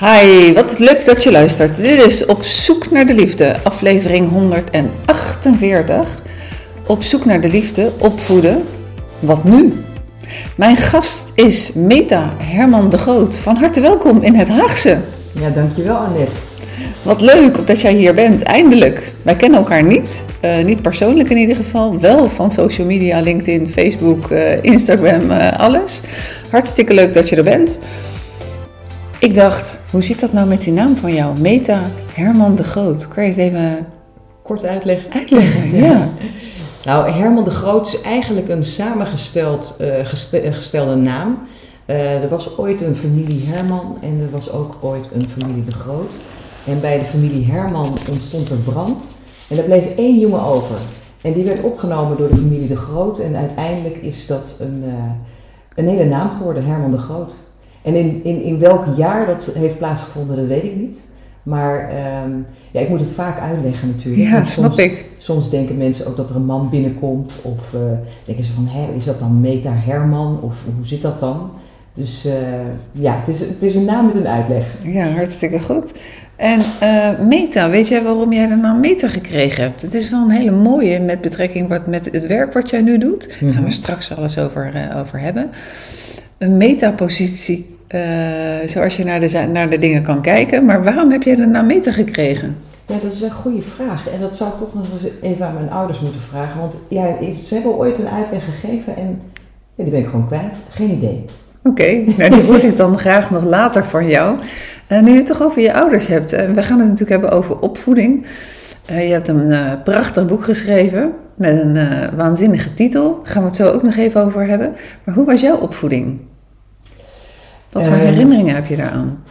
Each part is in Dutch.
Hi, wat leuk dat je luistert. Dit is Op zoek naar de liefde, aflevering 148. Op zoek naar de liefde, opvoeden. Wat nu? Mijn gast is Meta Herman de Groot. Van harte welkom in het Haagse. Ja, dankjewel Annette. Wat leuk dat jij hier bent, eindelijk. Wij kennen elkaar niet, uh, niet persoonlijk in ieder geval. Wel van social media, LinkedIn, Facebook, uh, Instagram, uh, alles. Hartstikke leuk dat je er bent. Ik dacht, hoe zit dat nou met die naam van jou? Meta Herman de Groot. Kun je het even kort uitleggen? Uitleggen, ja. nou, Herman de Groot is eigenlijk een samengesteld uh, gestelde naam. Uh, er was ooit een familie Herman en er was ook ooit een familie de Groot. En bij de familie Herman ontstond er brand en er bleef één jongen over. En die werd opgenomen door de familie de Groot en uiteindelijk is dat een, uh, een hele naam geworden, Herman de Groot. En in, in, in welk jaar dat heeft plaatsgevonden, dat weet ik niet. Maar um, ja, ik moet het vaak uitleggen natuurlijk. Ja, snap soms, ik. Soms denken mensen ook dat er een man binnenkomt. Of uh, denken ze van, hé, is dat dan Meta Herman? Of hoe zit dat dan? Dus uh, ja, het is, het is een naam met een uitleg. Ja, hartstikke goed. En uh, Meta, weet jij waarom jij de naam Meta gekregen hebt? Het is wel een hele mooie met betrekking wat, met het werk wat jij nu doet. Daar gaan we straks alles over, over hebben. Een metapositie, uh, zoals je naar de, naar de dingen kan kijken. Maar waarom heb jij de naam Meta gekregen? Ja, dat is een goede vraag. En dat zou ik toch nog eens even aan mijn ouders moeten vragen. Want ja, ze hebben ooit een uitleg gegeven en ja, die ben ik gewoon kwijt. Geen idee. Oké, okay, nou, die hoor ik dan graag nog later van jou. Uh, nu je het toch over je ouders hebt. Uh, we gaan het natuurlijk hebben over opvoeding. Uh, je hebt een prachtig boek geschreven met een waanzinnige titel. Daar gaan we het zo ook nog even over hebben. Maar hoe was jouw opvoeding? Wat voor herinneringen heb je daaraan?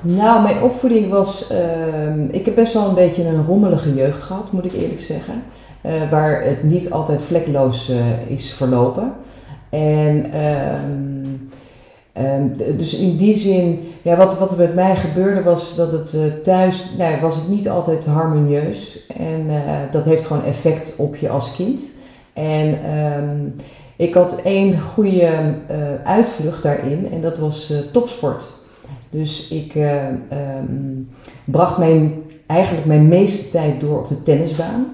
Nou, mijn opvoeding was. Uh, ik heb best wel een beetje een rommelige jeugd gehad, moet ik eerlijk zeggen. Uh, waar het niet altijd vlekloos uh, is verlopen. En. Um, dus in die zin, ja, wat, wat er met mij gebeurde was dat het uh, thuis, nou, was het niet altijd harmonieus. En dat heeft gewoon effect op je als kind. En ik had één goede uh, uitvlucht daarin en dat was uh, topsport. Dus ik uh, um, bracht mijn, eigenlijk mijn meeste tijd door op de tennisbaan.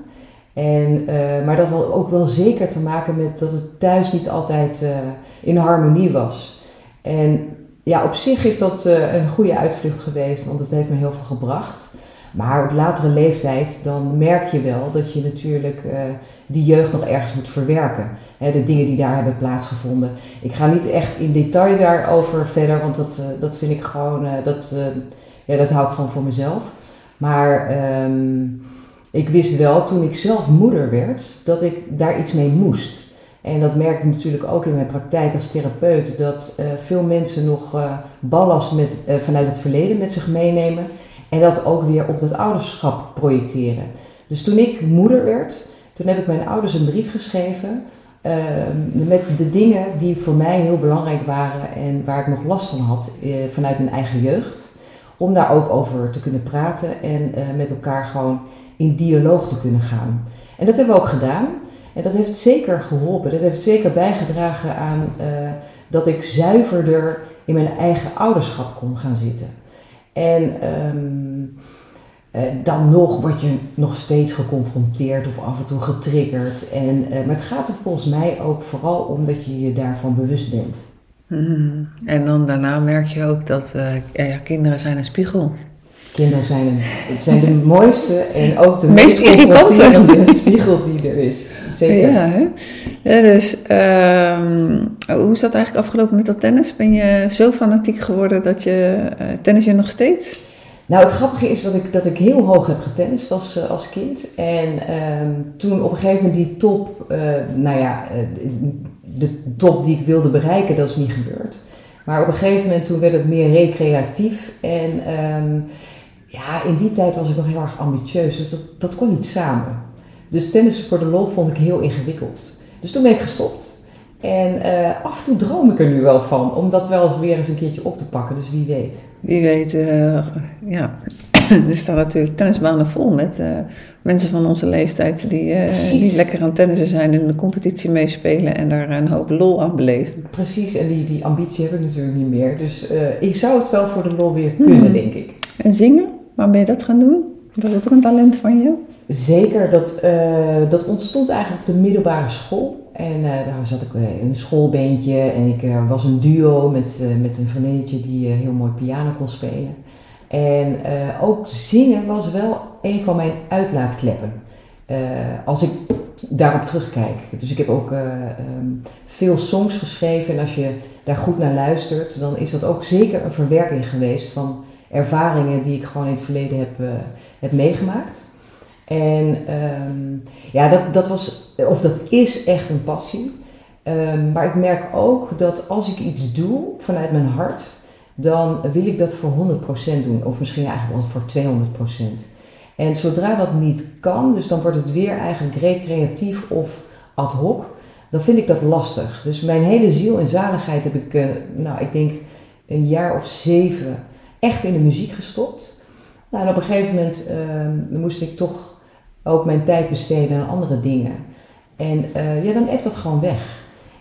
En, maar dat had ook wel zeker te maken met dat het thuis niet altijd in harmonie was. En ja, op zich is dat een goede uitvlucht geweest, want het heeft me heel veel gebracht. Maar op latere leeftijd dan merk je wel dat je natuurlijk uh, die jeugd nog ergens moet verwerken. De dingen die daar hebben plaatsgevonden. Ik ga niet echt in detail daarover verder, want dat, uh, dat vind ik gewoon, uh, dat, ja, dat hou ik gewoon voor mezelf. Maar um, ik wist wel toen ik zelf moeder werd dat ik daar iets mee moest. En dat merk ik natuurlijk ook in mijn praktijk als therapeut, dat veel mensen nog ballast met, vanuit het verleden met zich meenemen. En dat ook weer op dat ouderschap projecteren. Dus toen ik moeder werd, toen heb ik mijn ouders een brief geschreven uh, met de dingen die voor mij heel belangrijk waren en waar ik nog last van had uh, vanuit mijn eigen jeugd. Om daar ook over te kunnen praten en uh, met elkaar gewoon in dialoog te kunnen gaan. En dat hebben we ook gedaan. En dat heeft zeker geholpen. Dat heeft zeker bijgedragen aan dat ik zuiverder in mijn eigen ouderschap kon gaan zitten. En um, uh, dan nog word je nog steeds geconfronteerd of af en toe getriggerd. En, uh, maar het gaat er volgens mij ook vooral om dat je je daarvan bewust bent. Mm. En dan daarna merk je ook dat uh, ja, kinderen zijn een spiegel. Kinderen zijn, een, het zijn de mooiste en ook de meest irritante spiegel die er is. Zeker. Ja, hè? Ja, dus um, hoe is dat eigenlijk afgelopen met dat tennis? Ben je zo fanatiek geworden dat je uh, tennis je nog steeds? Nou, het grappige is dat ik, dat ik heel hoog heb getennist als, uh, als kind. En um, toen op een gegeven moment die top, uh, nou ja, de top die ik wilde bereiken, dat is niet gebeurd. Maar op een gegeven moment toen werd het meer recreatief en... Um, ja, in die tijd was ik nog heel erg ambitieus, dus dat, dat kon niet samen. Dus tennis voor de lol vond ik heel ingewikkeld. Dus toen ben ik gestopt. En uh, af en toe droom ik er nu wel van, om dat wel eens weer eens een keertje op te pakken. Dus wie weet. Wie weet, uh, ja. er staan natuurlijk tennisbanen vol met uh, mensen van onze leeftijd die, die lekker aan tennissen zijn en de competitie meespelen en daar een hoop lol aan beleven. Precies, en die, die ambitie heb ik natuurlijk niet meer. Dus ik zou het wel voor de lol weer kunnen, hmm. denk ik. En zingen? Waar ben je dat gaan doen? Was dat ook een talent van je? Zeker, dat, dat ontstond eigenlijk op de middelbare school. En daar zat ik in een schoolbeentje en ik was een duo met, met een vriendinnetje die heel mooi piano kon spelen. En ook zingen was wel een van mijn uitlaatkleppen. als ik daarop terugkijk. Dus ik heb ook ehm, veel songs geschreven en als je daar goed naar luistert, dan is dat ook zeker een verwerking geweest van ervaringen die ik gewoon in het verleden heb, heb meegemaakt. En um, ja, dat, dat was, of dat is echt een passie. Um, maar ik merk ook dat als ik iets doe vanuit mijn hart, dan wil ik dat voor 100% doen. Of misschien eigenlijk wel voor 200%. En zodra dat niet kan, dus dan wordt het weer eigenlijk recreatief of ad hoc, dan vind ik dat lastig. Dus mijn hele ziel en zaligheid heb ik, uh, nou ik denk een jaar of zeven echt in de muziek gestopt. Nou, en op een gegeven moment uh, moest ik toch ook mijn tijd besteden aan andere dingen. En uh, ja, dan ebt dat gewoon weg.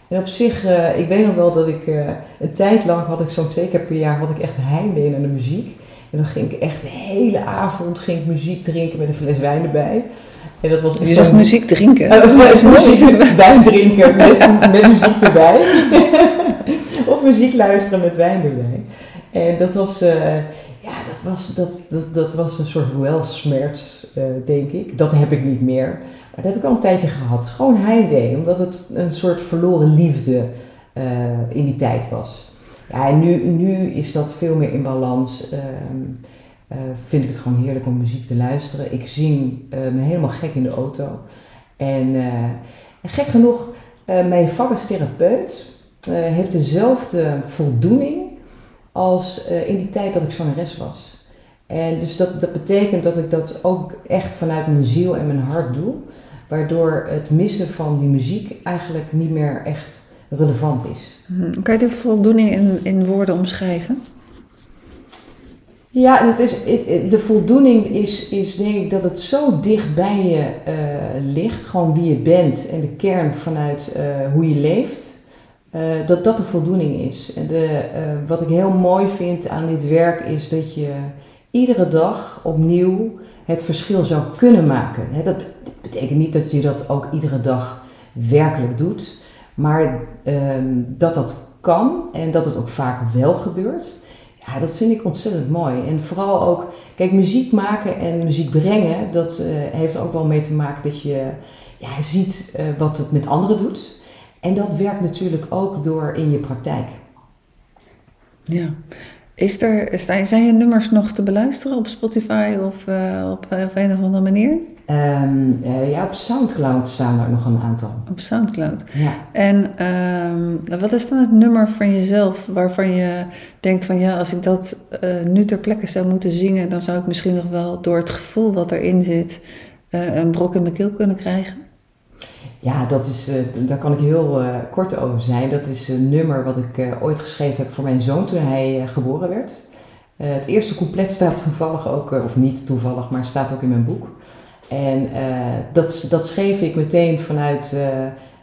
En op zich, uh, ik weet nog wel dat ik uh, een tijd lang had ik zo'n twee keer per jaar had ik echt heimwee naar de muziek. En dan ging ik echt de hele avond ging ik muziek drinken met een fles wijn erbij. En dat was Je zegt muziek drinken? Was, was muziek, wijn drinken met, met muziek erbij. of muziek luisteren met wijn erbij. En dat was, ja, dat was, dat, dat, dat was een soort welsmerts, uh, denk ik. Dat heb ik niet meer. Maar dat heb ik al een tijdje gehad. Gewoon heimwee, omdat het een soort verloren liefde uh, in die tijd was. Ja, en nu, nu is dat veel meer in balans. Uh, vind ik het gewoon heerlijk om muziek te luisteren. Ik zing me helemaal gek in de auto. En gek genoeg, mijn vak als therapeut heeft dezelfde voldoening als in die tijd dat ik zangeres was. En dus dat, dat betekent dat ik dat ook echt vanuit mijn ziel en mijn hart doe. Waardoor het missen van die muziek eigenlijk niet meer echt relevant is. Mhm. Kan je de voldoening in, in woorden omschrijven? Ja, het is, het, de voldoening is, is denk ik dat het zo dicht bij je uh, ligt. Gewoon wie je bent en de kern vanuit uh, hoe je leeft. Uh, dat dat de voldoening is. En de, wat ik heel mooi vind aan dit werk is dat je iedere dag opnieuw het verschil zou kunnen maken. dat betekent niet dat je dat ook iedere dag werkelijk doet, maar ehm, dat dat kan en dat het ook vaak wel gebeurt. Ja, dat vind ik ontzettend mooi. En vooral ook, kijk, muziek maken en muziek brengen, dat uh, heeft ook wel mee te maken dat je ja, ziet wat het met anderen doet. En dat werkt natuurlijk ook door in je praktijk. Ja, is er, zijn je nummers nog te beluisteren op Spotify of uh, op, op, een of andere manier? Um, uh, ja, op Soundcloud staan er nog een aantal. Op Soundcloud. Ja. En um, wat is dan het nummer van jezelf waarvan je denkt van ja, als ik dat uh, nu ter plekke zou moeten zingen, dan zou ik misschien nog wel door het gevoel wat erin zit een brok in mijn keel kunnen krijgen? Ja, dat is, uh, daar kan ik heel uh, kort over zijn. Dat is een nummer wat ik uh, ooit geschreven heb voor mijn zoon toen hij geboren werd. het eerste couplet staat toevallig ook, of niet toevallig, maar staat ook in mijn boek. En dat, dat schreef ik meteen vanuit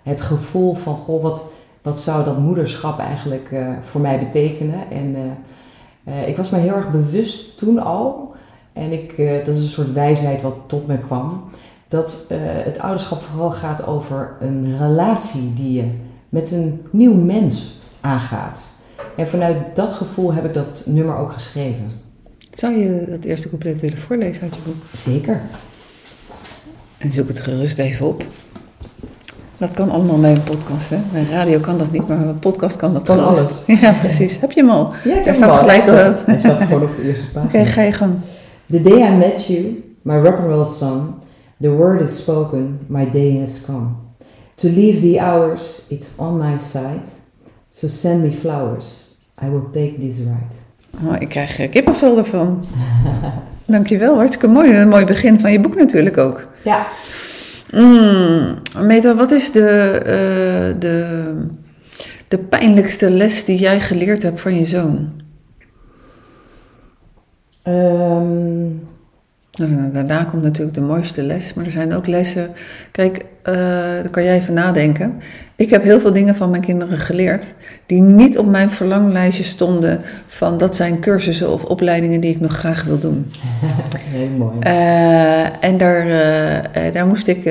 het gevoel van, goh, wat, wat zou dat moederschap eigenlijk voor mij betekenen? En ik was me heel erg bewust toen al, en ik, dat is een soort wijsheid wat tot me kwam dat uh, het ouderschap vooral gaat over een relatie die je met een nieuw mens aangaat. En vanuit dat gevoel heb ik dat nummer ook geschreven. Zou je dat eerste couplet willen voorlezen uit je boek? Zeker. En zoek het gerust even op. Dat kan allemaal bij een podcast, hè? Bij radio kan dat niet, maar bij een podcast kan dat kan alles. Ja, precies. Heb je hem al? Ja, staat gelijk. Hij staat, hij staat gewoon op de eerste pagina. Oké, okay, ga je gang. The day I met you, my rock and roll son, The word is spoken, my day has come. To leave the hours, it's on my side. So send me flowers, I will take this right. Oh, ik krijg uh, kippenvel ervan. Dankjewel, hartstikke mooi. Een mooi begin van je boek natuurlijk ook. Ja. Mm, Meta, wat is de, uh, de, de pijnlijkste les die jij geleerd hebt van je zoon? Um, Nou, daarna komt natuurlijk de mooiste les, maar er zijn ook lessen. Kijk, uh, daar kan jij even nadenken. Ik heb heel veel dingen van mijn kinderen geleerd die niet op mijn verlanglijstje stonden van dat zijn cursussen of opleidingen die ik nog graag wil doen. Heel mooi. Uh, en daar, uh, daar moest ik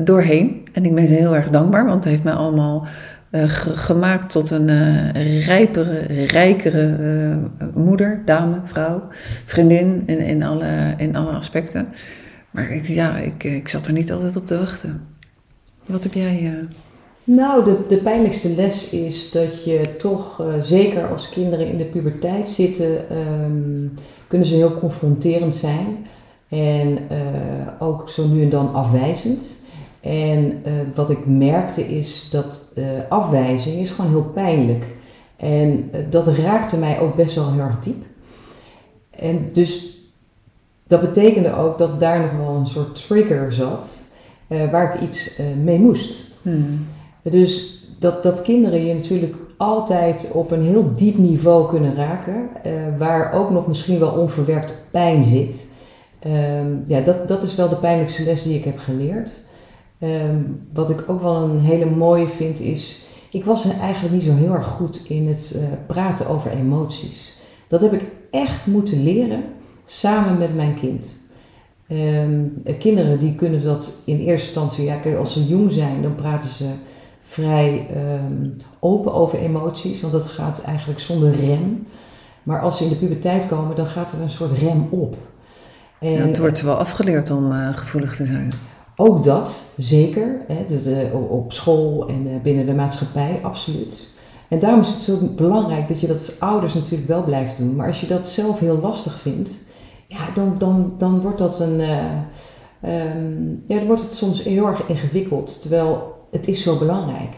doorheen. En ik ben ze heel erg dankbaar, want het heeft mij allemaal gemaakt tot een rijpere, rijkere moeder, dame, vrouw, vriendin in, in, alle, in alle aspecten. Maar ik, ja, ik, ik zat er niet altijd op te wachten. Wat heb jij? Nou, de, de pijnlijkste les is dat je toch, zeker als kinderen in de puberteit zitten, um, kunnen ze heel confronterend zijn. En ook zo nu en dan afwijzend. En uh, wat ik merkte is dat afwijzing is gewoon heel pijnlijk. En dat raakte mij ook best wel heel erg diep. En dus dat betekende ook dat daar nog wel een soort trigger zat waar ik iets mee moest. Hmm. Dus dat, dat kinderen je natuurlijk altijd op een heel diep niveau kunnen raken, waar ook nog misschien wel onverwerkte pijn zit. Um, ja, dat, dat is wel de pijnlijkste les die ik heb geleerd. Um, wat ik ook wel een hele mooie vind is, ik was eigenlijk niet zo heel erg goed in het uh, praten over emoties. Dat heb ik echt moeten leren samen met mijn kind. Um, kinderen die kunnen dat in eerste instantie, ja, als ze jong zijn, dan praten ze vrij um, open over emoties, want dat gaat eigenlijk zonder rem. Maar als ze in de puberteit komen, dan gaat er een soort rem op. En, ja, het wordt wel afgeleerd om uh, gevoelig te zijn. Ook dat, zeker. Hè, dus, op school en uh, binnen de maatschappij, absoluut. En daarom is het zo belangrijk dat je dat als ouders natuurlijk wel blijft doen. Maar als je dat zelf heel lastig vindt, ja, dan, dan, dan wordt dat een. Um, ja, dan wordt het soms heel erg ingewikkeld. Terwijl het is zo belangrijk.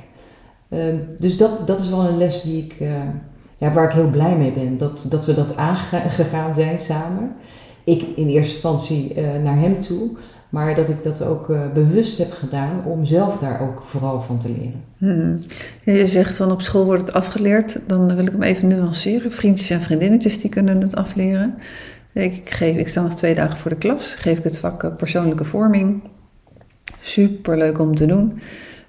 Uh, dus dat, dat is wel een les die ik, uh, ja, waar ik heel blij mee ben. Dat, dat we dat aangegaan zijn samen. Ik in eerste instantie uh, naar hem toe. Maar dat ik dat ook bewust heb gedaan om zelf daar ook vooral van te leren. Hmm. Je zegt van op school wordt het afgeleerd. Dan wil ik hem even nuanceren. Vriendjes en vriendinnetjes die kunnen het afleren. Ik, geef, ik sta nog twee dagen voor de klas. Geef ik het vak persoonlijke vorming. Super leuk om te doen.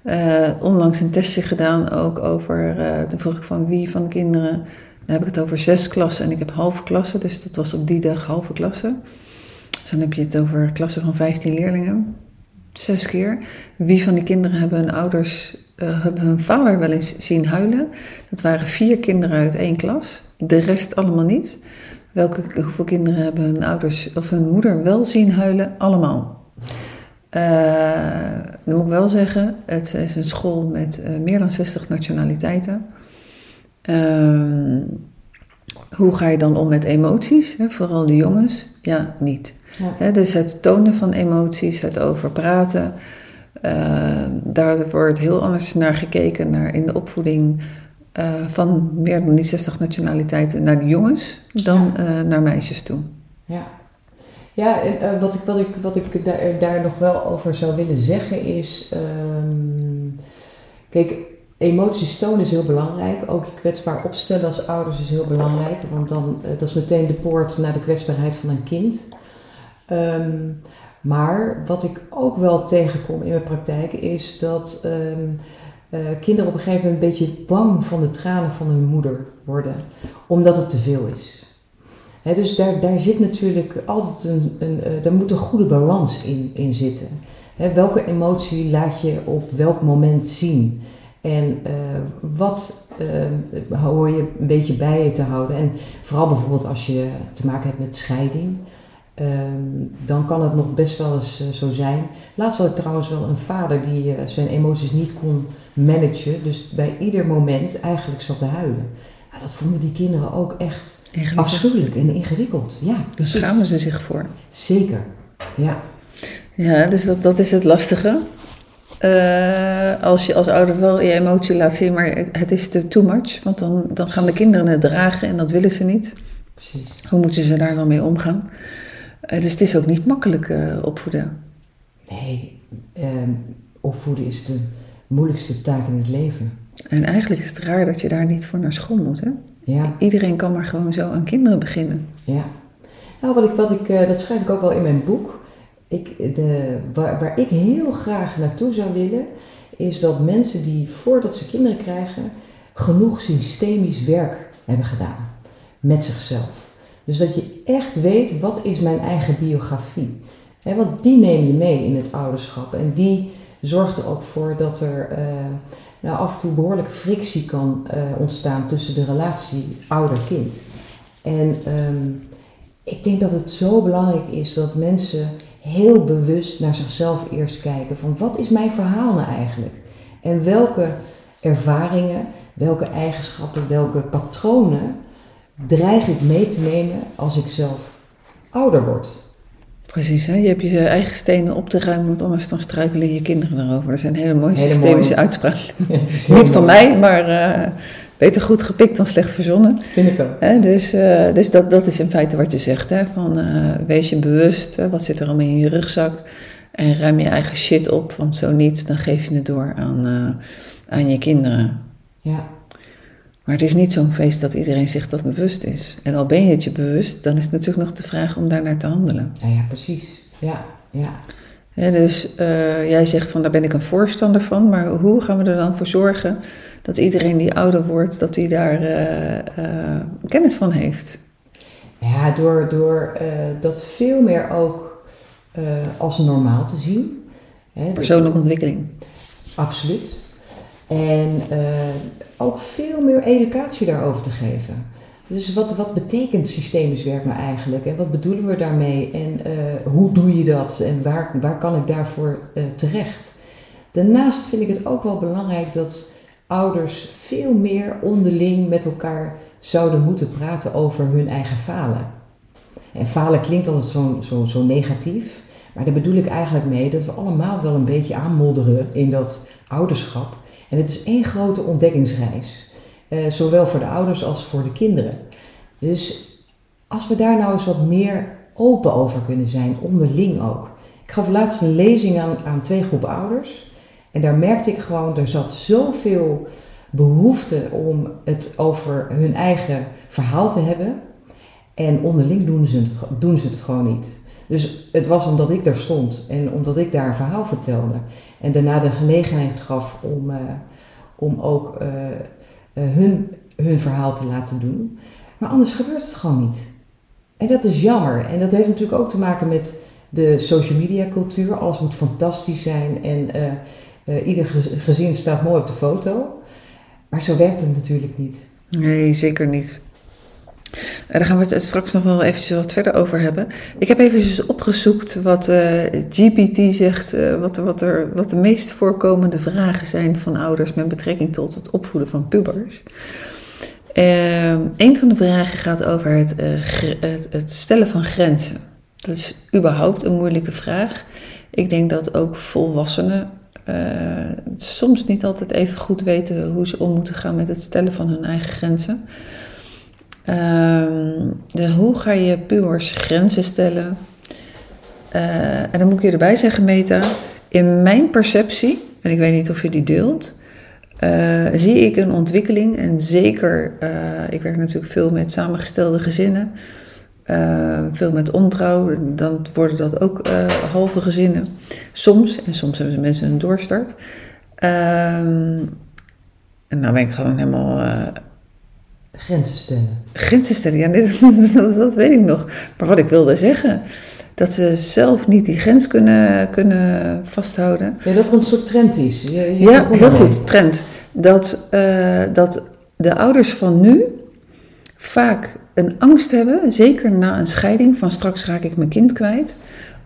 Uh, onlangs een testje gedaan ook over, toen vroeg ik van wie van de kinderen, dan heb ik het over zes klassen en ik heb halve klassen, dus dat was op die dag halve klassen. Dus dan heb je het over klassen van 15 leerlingen, zes keer. Wie van die kinderen hebben hun ouders, uh, hebben hun vader wel eens zien huilen? Dat waren vier kinderen uit één klas, de rest allemaal niet. Welke, hoeveel kinderen hebben hun ouders of hun moeder wel zien huilen? Allemaal. Uh, dan moet ik wel zeggen, het is een school met uh, meer dan 60 nationaliteiten. Uh, hoe ga je dan om met emoties? Hè? Vooral de jongens? Ja, niet. Ja. Dus het tonen van emoties, het over praten. Ehm, daar wordt heel anders naar gekeken naar in de opvoeding eh, van meer dan die 60 nationaliteiten naar de jongens dan ja. naar meisjes toe. Ja. Ja, en, wat ik, wat ik, wat ik daar, daar nog wel over zou willen zeggen is. Um, kijk, emoties tonen is heel belangrijk. Ook je kwetsbaar opstellen als ouders is heel belangrijk. Want dan, dat is meteen de poort naar de kwetsbaarheid van een kind. Um, maar wat ik ook wel tegenkom in mijn praktijk is dat um, uh, kinderen op een gegeven moment een beetje bang van de tranen van hun moeder worden, omdat het te veel is dus daar, daar zit natuurlijk altijd een, een uh, daar moet een goede balans in, in zitten. welke emotie laat je op welk moment zien? En uh, wat uh, hoor je een beetje bij je te houden? En vooral bijvoorbeeld als je te maken hebt met scheiding, um, dan kan het nog best wel eens zo zijn. Laatst had ik trouwens wel een vader die zijn emoties niet kon managen, dus bij ieder moment eigenlijk zat te huilen. Ja, dat vonden die kinderen ook echt afschuwelijk en ingewikkeld. Ja, Daar schamen ze zich voor. Zeker, ja. Ja, dus dat, dat is het lastige. Uh, als je als ouder wel je emotie laat zien, maar het, het is te too much. Want dan, dan gaan de kinderen het dragen en dat willen ze niet. Precies. Hoe moeten ze daar dan mee omgaan? Uh, dus het is ook niet makkelijk uh, opvoeden. Nee, ehm, opvoeden is de moeilijkste taak in het leven. En eigenlijk is het raar dat je daar niet voor naar school moet, hè? Ja. Iedereen kan maar gewoon zo aan kinderen beginnen. Ja. Nou, wat ik, wat ik, eh, dat schrijf ik ook wel in mijn boek. Ik, de, waar, waar ik heel graag naartoe zou willen, is dat mensen die voordat ze kinderen krijgen, genoeg systemisch werk hebben gedaan met zichzelf. Dus dat je echt weet, wat is mijn eigen biografie? He, want die neem je mee in het ouderschap. En die zorgt er ook voor dat er uh, nou, af en toe behoorlijk frictie kan uh, ontstaan tussen de relatie ouder-kind. En um, ik denk dat het zo belangrijk is dat mensen heel bewust naar zichzelf eerst kijken. Van wat is mijn verhaal nou eigenlijk? En welke ervaringen, welke eigenschappen, welke patronen dreig ik mee te nemen als ik zelf ouder word? Precies, hè? je hebt je eigen stenen op te ruimen, want anders dan struikelen je kinderen erover. Dat zijn hele mooie systemische uitspraken. Niet van mij, maar uh, beter goed gepikt dan slecht verzonnen. Vind ik ook. Dus, uh, dus dat, dat is in feite wat je zegt. Hè? Van, uh, wees je bewust, hè? wat zit er allemaal in je rugzak? En ruim je eigen shit op, want zo niet, dan geef je het door aan, aan je kinderen. Ja. Maar het is niet zo'n feest dat iedereen zich dat bewust is. En al ben je het je bewust, dan is het natuurlijk nog de vraag om daarnaar te handelen. Ja, ja precies. Ja, ja. ja dus uh, jij zegt van daar ben ik een voorstander van, maar hoe gaan we er dan voor zorgen dat iedereen die ouder wordt, dat hij daar uh, uh, kennis van heeft? Ja, door, door dat veel meer ook als normaal te zien. Hè, Persoonlijke ontwikkeling. Absoluut. En uh, ook veel meer educatie daarover te geven. Dus wat, wat betekent systemisch werk nou eigenlijk? En wat bedoelen we daarmee? En uh, hoe doe je dat? En waar, waar kan ik daarvoor uh, terecht? Daarnaast vind ik het ook wel belangrijk dat ouders veel meer onderling met elkaar zouden moeten praten over hun eigen falen. En falen klinkt altijd zo, zo, zo negatief. Maar daar bedoel ik eigenlijk mee dat we allemaal wel een beetje aanmodderen in dat ouderschap. En het is één grote ontdekkingsreis. Uh, zowel voor de ouders als voor de kinderen. Dus als we daar nou eens wat meer open over kunnen zijn, onderling ook. Ik gaf laatst een lezing aan, aan twee groepen ouders. En daar merkte ik gewoon, er zat zoveel behoefte om het over hun eigen verhaal te hebben. En onderling doen ze het, doen ze het gewoon niet. Dus het was omdat ik daar stond en omdat ik daar een verhaal vertelde. En daarna de gelegenheid gaf om, uh, om ook uh, uh, hun, hun verhaal te laten doen. Maar anders gebeurt het gewoon niet. En dat is jammer. En dat heeft natuurlijk ook te maken met de social media cultuur. Alles moet fantastisch zijn en ieder gezin staat mooi op de foto. Maar zo werkt het natuurlijk niet. Nee, zeker niet. Daar gaan we het straks nog wel eventjes wat verder over hebben. Ik heb even opgezocht wat uh, GPT zegt, uh, wat, wat, er, wat de meest voorkomende vragen zijn van ouders met betrekking tot het opvoeden van pubers. Uh, een van de vragen gaat over het, het stellen van grenzen. Dat is überhaupt een moeilijke vraag. Ik denk dat ook volwassenen soms niet altijd even goed weten hoe ze om moeten gaan met het stellen van hun eigen grenzen. Um, hoe ga je pubers grenzen stellen? Uh, en dan moet ik je erbij zeggen, Meta, in mijn perceptie, en ik weet niet of je die deelt, uh, zie ik een ontwikkeling. En zeker, uh, ik werk natuurlijk veel met samengestelde gezinnen, veel met ontrouw, dan worden dat ook halve gezinnen. Soms, en soms hebben ze mensen een doorstart. Um, en nou ben ik gewoon helemaal Grenzen stellen. Grenzen stellen, ja, nee, dat, dat, dat, weet ik nog. Maar wat ik wilde zeggen, dat ze zelf niet die grens kunnen, kunnen vasthouden. Ja, dat er een soort trend is. Je, je ja, heel goed, trend. Dat, uh, dat de ouders van nu vaak een angst hebben, zeker na een scheiding, van straks raak ik mijn kind kwijt,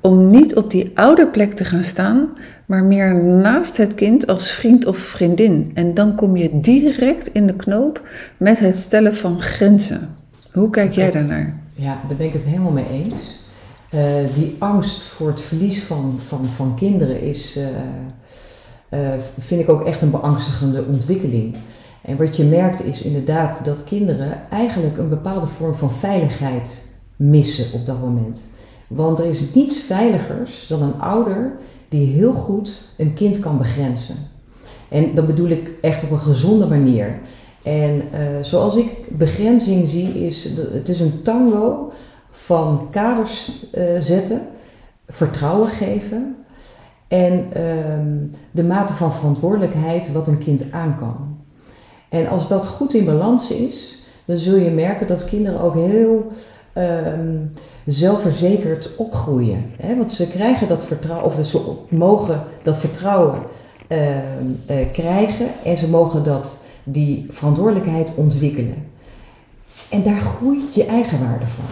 om niet op die ouderplek te gaan staan, maar meer naast het kind als vriend of vriendin. En dan kom je direct in de knoop met het stellen van grenzen. Hoe kijk jij daarnaar? Ja, daar ben ik het helemaal mee eens. Uh, die angst voor het verlies van, van, van kinderen is, uh, uh, vind ik ook echt een beangstigende ontwikkeling. En wat je merkt is inderdaad dat kinderen eigenlijk een bepaalde vorm van veiligheid missen op dat moment. Want er is niets veiligers dan een ouder die heel goed een kind kan begrenzen. En dat bedoel ik echt op een gezonde manier. En uh, zoals ik begrenzing zie, is het is een tango van kaders uh, zetten, vertrouwen geven en ehm, de mate van verantwoordelijkheid wat een kind aan kan. En als dat goed in balans is, dan zul je merken dat kinderen ook heel ehm, zelfverzekerd opgroeien. Hè? Want ze krijgen dat vertrouwen, of ze mogen dat vertrouwen ehm, eh, krijgen en ze mogen dat, die verantwoordelijkheid ontwikkelen. En daar groeit je eigenwaarde van.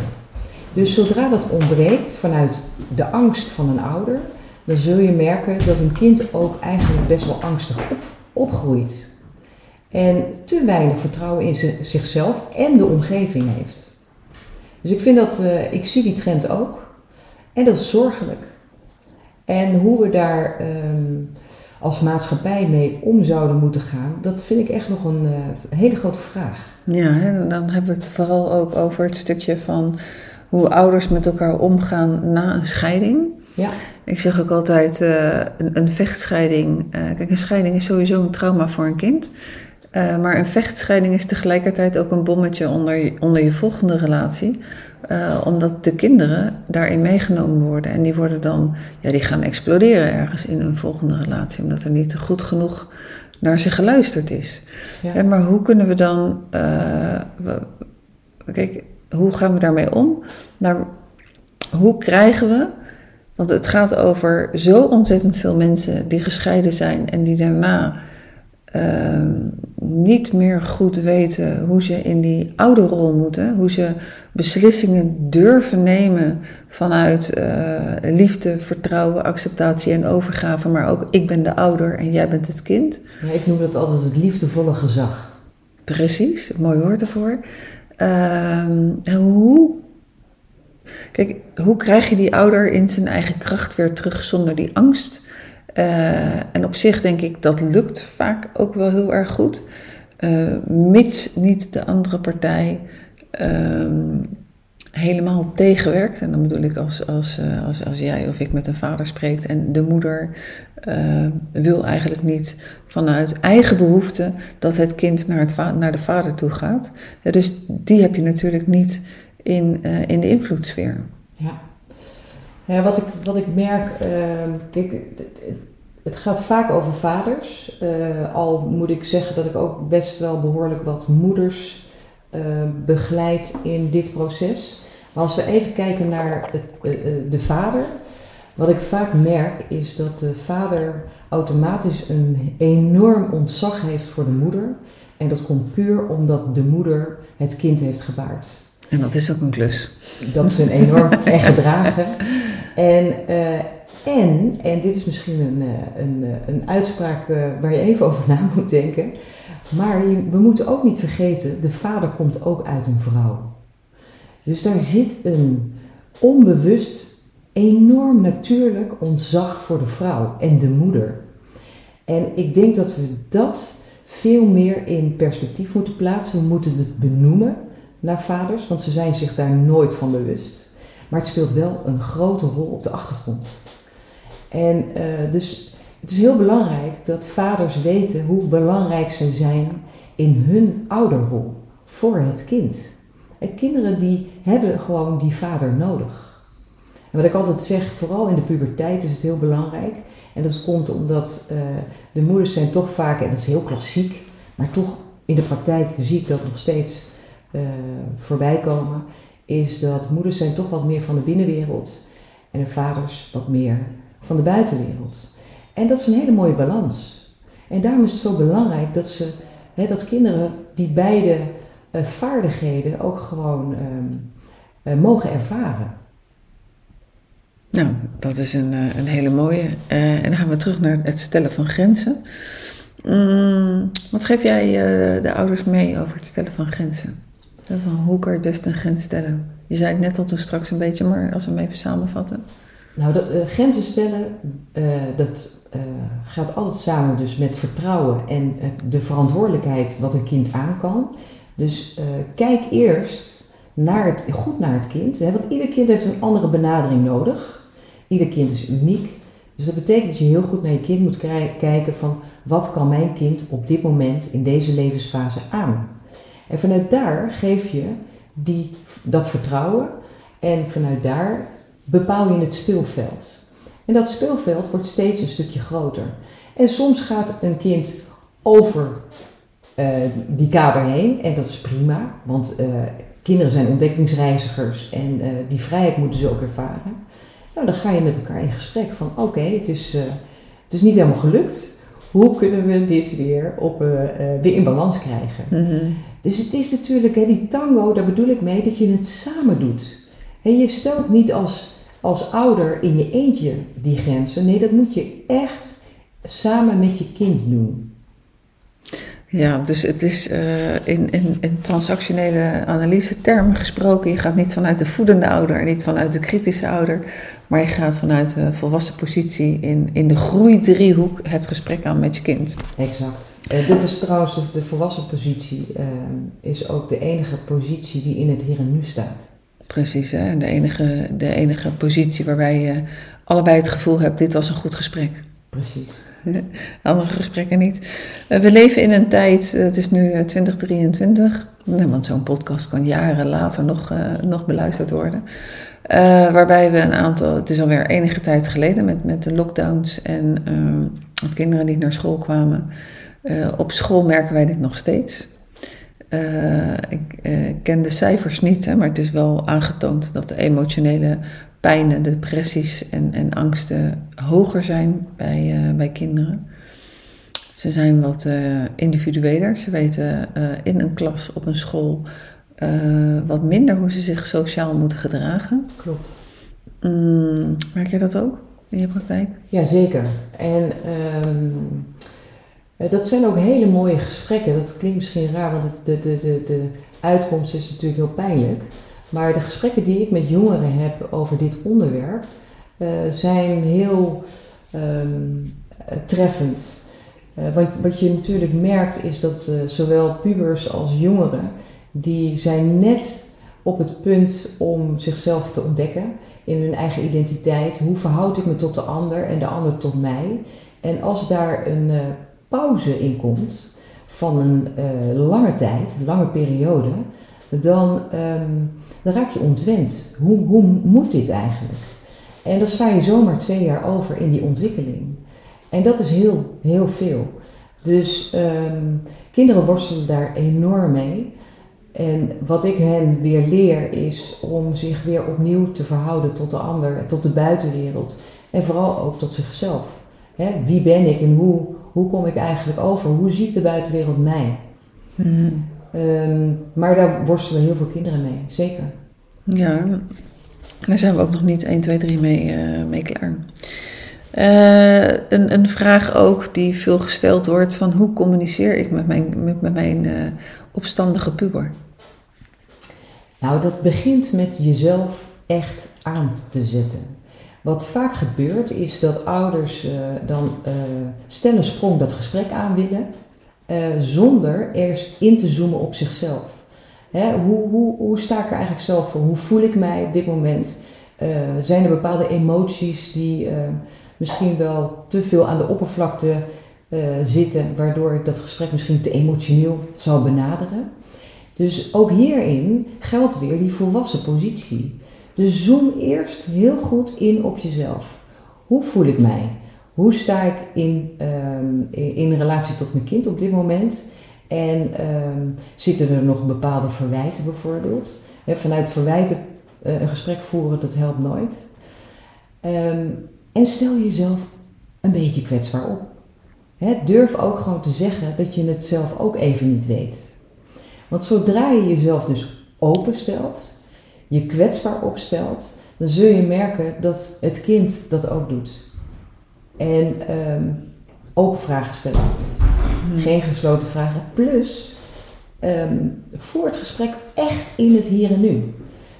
Dus zodra dat ontbreekt vanuit de angst van een ouder, dan zul je merken dat een kind ook eigenlijk best wel angstig op, opgroeit. En te weinig vertrouwen in zichzelf en de omgeving heeft. Dus ik vind dat, uh, ik zie die trend ook. En dat is zorgelijk. En hoe we daar um, als maatschappij mee om zouden moeten gaan, dat vind ik echt nog een uh, hele grote vraag. Ja, en dan hebben we het vooral ook over het stukje van hoe ouders met elkaar omgaan na een scheiding. Ja. Ik zeg ook altijd, uh, een, een, vechtscheiding. Uh, kijk, een scheiding is sowieso een trauma voor een kind. Uh, maar een vechtscheiding is tegelijkertijd ook een bommetje onder, onder je volgende relatie. omdat de kinderen daarin meegenomen worden. En die worden dan, ja, die gaan exploderen ergens in een volgende relatie. Omdat er niet goed genoeg naar ze geluisterd is. Ja. Maar hoe kunnen we dan. We, kijk, hoe gaan we daarmee om? Nou, hoe krijgen we want het gaat over zo ontzettend veel mensen die gescheiden zijn en die daarna uh, niet meer goed weten hoe ze in die oude rol moeten, hoe ze beslissingen durven nemen vanuit uh, liefde, vertrouwen, acceptatie en overgave, maar ook ik ben de ouder en jij bent het kind. Ja, ik noem dat altijd het liefdevolle gezag. Precies, mooi woord ervoor. Uh, hoe Kijk, hoe krijg je die ouder in zijn eigen kracht weer terug zonder die angst? Uh, en op zich denk ik dat lukt vaak ook wel heel erg goed. Uh, mits niet de andere partij uh, helemaal tegenwerkt. En dan bedoel ik als, als, uh, als, als jij of ik met een vader spreekt en de moeder wil eigenlijk niet vanuit eigen behoefte dat het kind naar, het naar de vader toe gaat. dus die heb je natuurlijk niet in, in de invloedssfeer. Ja. Ja, wat, ik, wat ik merk, uh, kijk, het gaat vaak over vaders. Uh, al moet ik zeggen dat ik ook best wel behoorlijk wat moeders uh, begeleid in dit proces. Maar als we even kijken naar het, de vader, wat ik vaak merk is dat de vader automatisch een enorm ontzag heeft voor de moeder. En dat komt puur omdat de moeder het kind heeft gebaard. En dat is ook een klus. Dat is een enorm en gedragen. En, uh, en, en dit is misschien een, eh, een, eh, een uitspraak waar je even over na moet denken. Maar we moeten ook niet vergeten, de vader komt ook uit een vrouw. Dus daar zit een onbewust, enorm natuurlijk ontzag voor de vrouw en de moeder. En ik denk dat we dat veel meer in perspectief moeten plaatsen. We moeten het benoemen naar vaders, want ze zijn zich daar nooit van bewust. Maar het speelt wel een grote rol op de achtergrond. En uh, dus het is heel belangrijk dat vaders weten hoe belangrijk ze zijn in hun ouderrol voor het kind. En kinderen die hebben gewoon die vader nodig. En wat ik altijd zeg, vooral in de puberteit is het heel belangrijk. En dat komt omdat uh, de moeders zijn toch vaak, en dat is heel klassiek, maar toch in de praktijk zie ik dat nog steeds uh, voorbij komen, is dat moeders zijn toch wat meer van de binnenwereld en de vaders wat meer van de buitenwereld. En dat is een hele mooie balans. En daarom is het zo belangrijk dat, ze, hè, dat kinderen die beide uh, vaardigheden ook gewoon um, uh, mogen ervaren. Nou, dat is een, een hele mooie. en dan gaan we terug naar het stellen van grenzen. Mm, wat geef jij de ouders mee over het stellen van grenzen? Van hoe kan je het best een grens stellen? Je zei het net al toen straks een beetje, maar als we hem even samenvatten. Nou, dat, uh, grenzen stellen, uh, dat uh, gaat altijd samen dus met vertrouwen en de verantwoordelijkheid wat een kind aan kan. Dus kijk eerst naar het, goed naar het kind, hè, want ieder kind heeft een andere benadering nodig. Ieder kind is uniek. Dus dat betekent dat je heel goed naar je kind moet kijken van wat kan mijn kind op dit moment in deze levensfase aan. En vanuit daar geef je die, dat vertrouwen En vanuit daar bepaal je het speelveld. En dat speelveld wordt steeds een stukje groter. En soms gaat een kind over uh, die kader heen en dat is prima, want uh, kinderen zijn ontdekkingsreizigers en uh, die vrijheid moeten ze ook ervaren. Nou, dan ga je met elkaar in gesprek van oké, het, het is niet helemaal gelukt. Hoe kunnen we dit weer, op, weer in balans krijgen? Mm -hmm. Dus het is natuurlijk, hè, die tango, daar bedoel ik mee dat je het samen doet. En je stelt niet als, als ouder in je eentje die grenzen. Nee, dat moet je echt samen met je kind doen. Ja, dus het is uh, in, in, in transactionele analyse termen gesproken. Je gaat niet vanuit de voedende ouder, niet vanuit de kritische ouder, maar je gaat vanuit de volwassen positie in, in de groeidriehoek het gesprek aan met je kind. Exact. Uh, dit is trouwens de, de volwassen positie, uh, is ook de enige positie die in het hier en nu staat. Precies, hè? De, enige, de enige positie waarbij je allebei het gevoel hebt, dit was een goed gesprek. Precies. Andere gesprekken niet. Uh, we leven in een tijd, het is nu 2023, want zo'n podcast kan jaren later nog, nog beluisterd worden. Uh, waarbij we een aantal, het is alweer enige tijd geleden met, met de lockdowns en dat kinderen niet naar school kwamen. op school merken wij dit nog steeds. ik ken de cijfers niet, hè, maar het is wel aangetoond dat de emotionele pijnen, depressies en, en angsten hoger zijn bij, bij kinderen. Ze zijn wat individueler. Ze weten in een klas, op een school, wat minder hoe ze zich sociaal moeten gedragen. Klopt. Mm, merk je dat ook in je praktijk? Jazeker. En um, dat zijn ook hele mooie gesprekken. Dat klinkt misschien raar, want de, de, de, de uitkomst is natuurlijk heel pijnlijk. Maar de gesprekken die ik met jongeren heb over dit onderwerp uh, zijn heel um, treffend. Uh, wat, wat je natuurlijk merkt is dat zowel pubers als jongeren, die zijn net op het punt om zichzelf te ontdekken in hun eigen identiteit. Hoe verhoud ik me tot de ander en de ander tot mij? En als daar een pauze in komt van een lange tijd, lange periode, dan, um, dan raak je ontwend. Hoe, hoe moet dit eigenlijk? En dan sla je zomaar twee jaar over in die ontwikkeling. En dat is heel, heel veel. Dus um, kinderen worstelen daar enorm mee. En wat ik hen weer leer is om zich weer opnieuw te verhouden tot de ander, tot de buitenwereld. En vooral ook tot zichzelf. wie ben ik en hoe, hoe kom ik eigenlijk over? Hoe ziet de buitenwereld mij? Mm. Um, maar daar worstelen heel veel kinderen mee, zeker. Ja, daar zijn we ook nog niet 1, 2, 3 mee, uh, mee klaar. Uh, een, een vraag ook die veel gesteld wordt van hoe communiceer ik met mijn, met, met mijn uh, opstandige puber? Nou, dat begint met jezelf echt aan te zetten. Wat vaak gebeurt is dat ouders uh, dan stellen sprong dat gesprek aan willen uh, zonder eerst in te zoomen op zichzelf. Hè, hoe, hoe, hoe sta ik er eigenlijk zelf voor? Hoe voel ik mij op dit moment? Uh, zijn er bepaalde emoties die uh, misschien wel te veel aan de oppervlakte zitten, waardoor ik dat gesprek misschien te emotioneel zou benaderen? Dus ook hierin geldt weer die volwassen positie. Dus zoom eerst heel goed in op jezelf. Hoe voel ik mij? Hoe sta ik in, um, in, relatie tot mijn kind op dit moment? En um, zitten er nog bepaalde verwijten bijvoorbeeld? Vanuit verwijten uh, een gesprek voeren, dat helpt nooit. Um, en stel jezelf een beetje kwetsbaar op. Durf ook gewoon te zeggen dat je het zelf ook even niet weet. Want zodra je jezelf dus openstelt, je kwetsbaar opstelt, dan zul je merken dat het kind dat ook doet. En um, open vragen stellen. Hmm. Geen gesloten vragen. Plus, um, voor het gesprek echt in het hier en nu.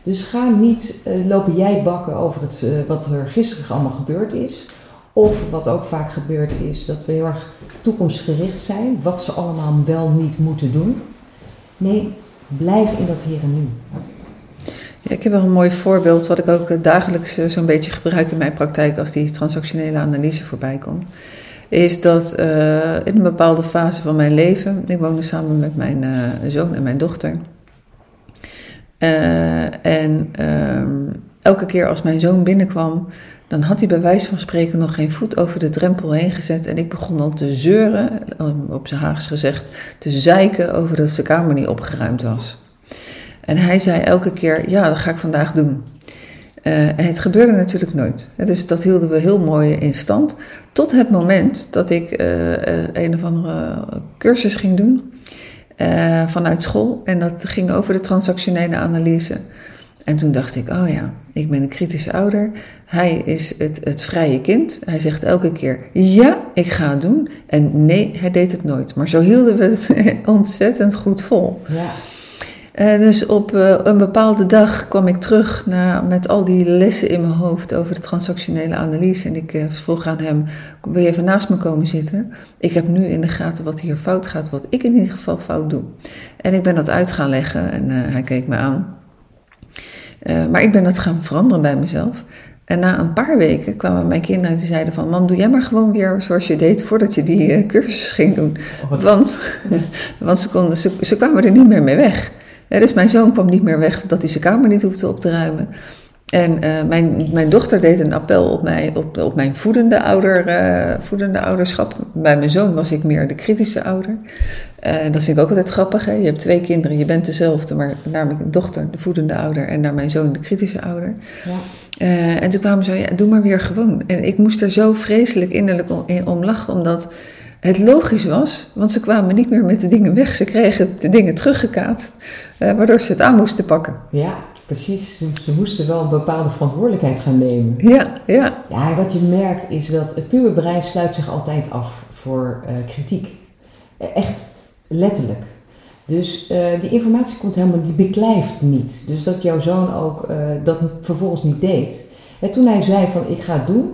Dus ga niet uh, lopen jij bakken over het, uh, wat er gisteren allemaal gebeurd is. Of wat ook vaak gebeurd is, dat we heel erg toekomstgericht zijn. Wat ze allemaal wel niet moeten doen. Nee, blijf in dat hier en nu. Ja, ik heb wel een mooi voorbeeld wat ik ook eh, dagelijks eh, zo'n beetje gebruik in mijn praktijk als die transactionele analyse voorbij komt. Is dat uh, in een bepaalde fase van mijn leven, ik woonde samen met mijn zoon en mijn dochter. Eh, en ehm, elke keer als mijn zoon binnenkwam, dan had hij bij wijze van spreken nog geen voet over de drempel heen gezet. En ik begon al te zeuren, op zijn Haags gezegd, te zeiken over dat zijn kamer niet opgeruimd was. En hij zei elke keer, ja, dat ga ik vandaag doen. Uh, en het gebeurde natuurlijk nooit. Dus dat hielden we heel mooi in stand. Tot het moment dat ik uh, een of andere cursus ging doen vanuit school. En dat ging over de transactionele analyse. En toen dacht ik, oh ja, ik ben een kritische ouder. Hij is het, het vrije kind. Hij zegt elke keer, ja, ik ga het doen. En nee, hij deed het nooit. Maar zo hielden we het ontzettend goed vol. Ja. Uh, dus op uh, een bepaalde dag kwam ik terug na, met al die lessen in mijn hoofd over de transactionele analyse. En ik uh, vroeg aan hem: Wil je even naast me komen zitten? Ik heb nu in de gaten wat hier fout gaat, wat ik in ieder geval fout doe. En ik ben dat uit gaan leggen en hij keek me aan. Maar ik ben dat gaan veranderen bij mezelf. En na een paar weken kwamen mijn kinderen en die zeiden van... Mam, doe jij maar gewoon weer zoals je deed voordat je die cursus ging doen. Oh, want want ze, konden, ze, ze kwamen er niet meer mee weg dus mijn zoon kwam niet meer weg dat hij zijn kamer niet hoefde op te ruimen. En uh, mijn, mijn dochter deed een appel op, mij, op, op mijn voedende, ouder, uh, voedende ouderschap. Bij mijn zoon was ik meer de kritische ouder. Uh, dat vind ik ook altijd grappig. Hè? Je hebt twee kinderen, je bent dezelfde, maar naar mijn dochter de voedende ouder en naar mijn zoon de kritische ouder. Ja. en toen kwamen ze, ja, doe maar weer gewoon. En ik moest er zo vreselijk innerlijk om, om lachen, omdat het logisch was, want ze kwamen niet meer met de dingen weg. Ze kregen de dingen teruggekaatst, waardoor ze het aan moesten pakken. Ja, precies. Ze moesten wel een bepaalde verantwoordelijkheid gaan nemen. Ja, ja. Ja, wat je merkt is dat het puberbrein sluit zich altijd af voor uh, kritiek. E, echt letterlijk. Dus uh, die informatie komt helemaal, die beklijft niet. Dus dat jouw zoon ook dat vervolgens niet deed. En toen hij zei van ik ga het doen,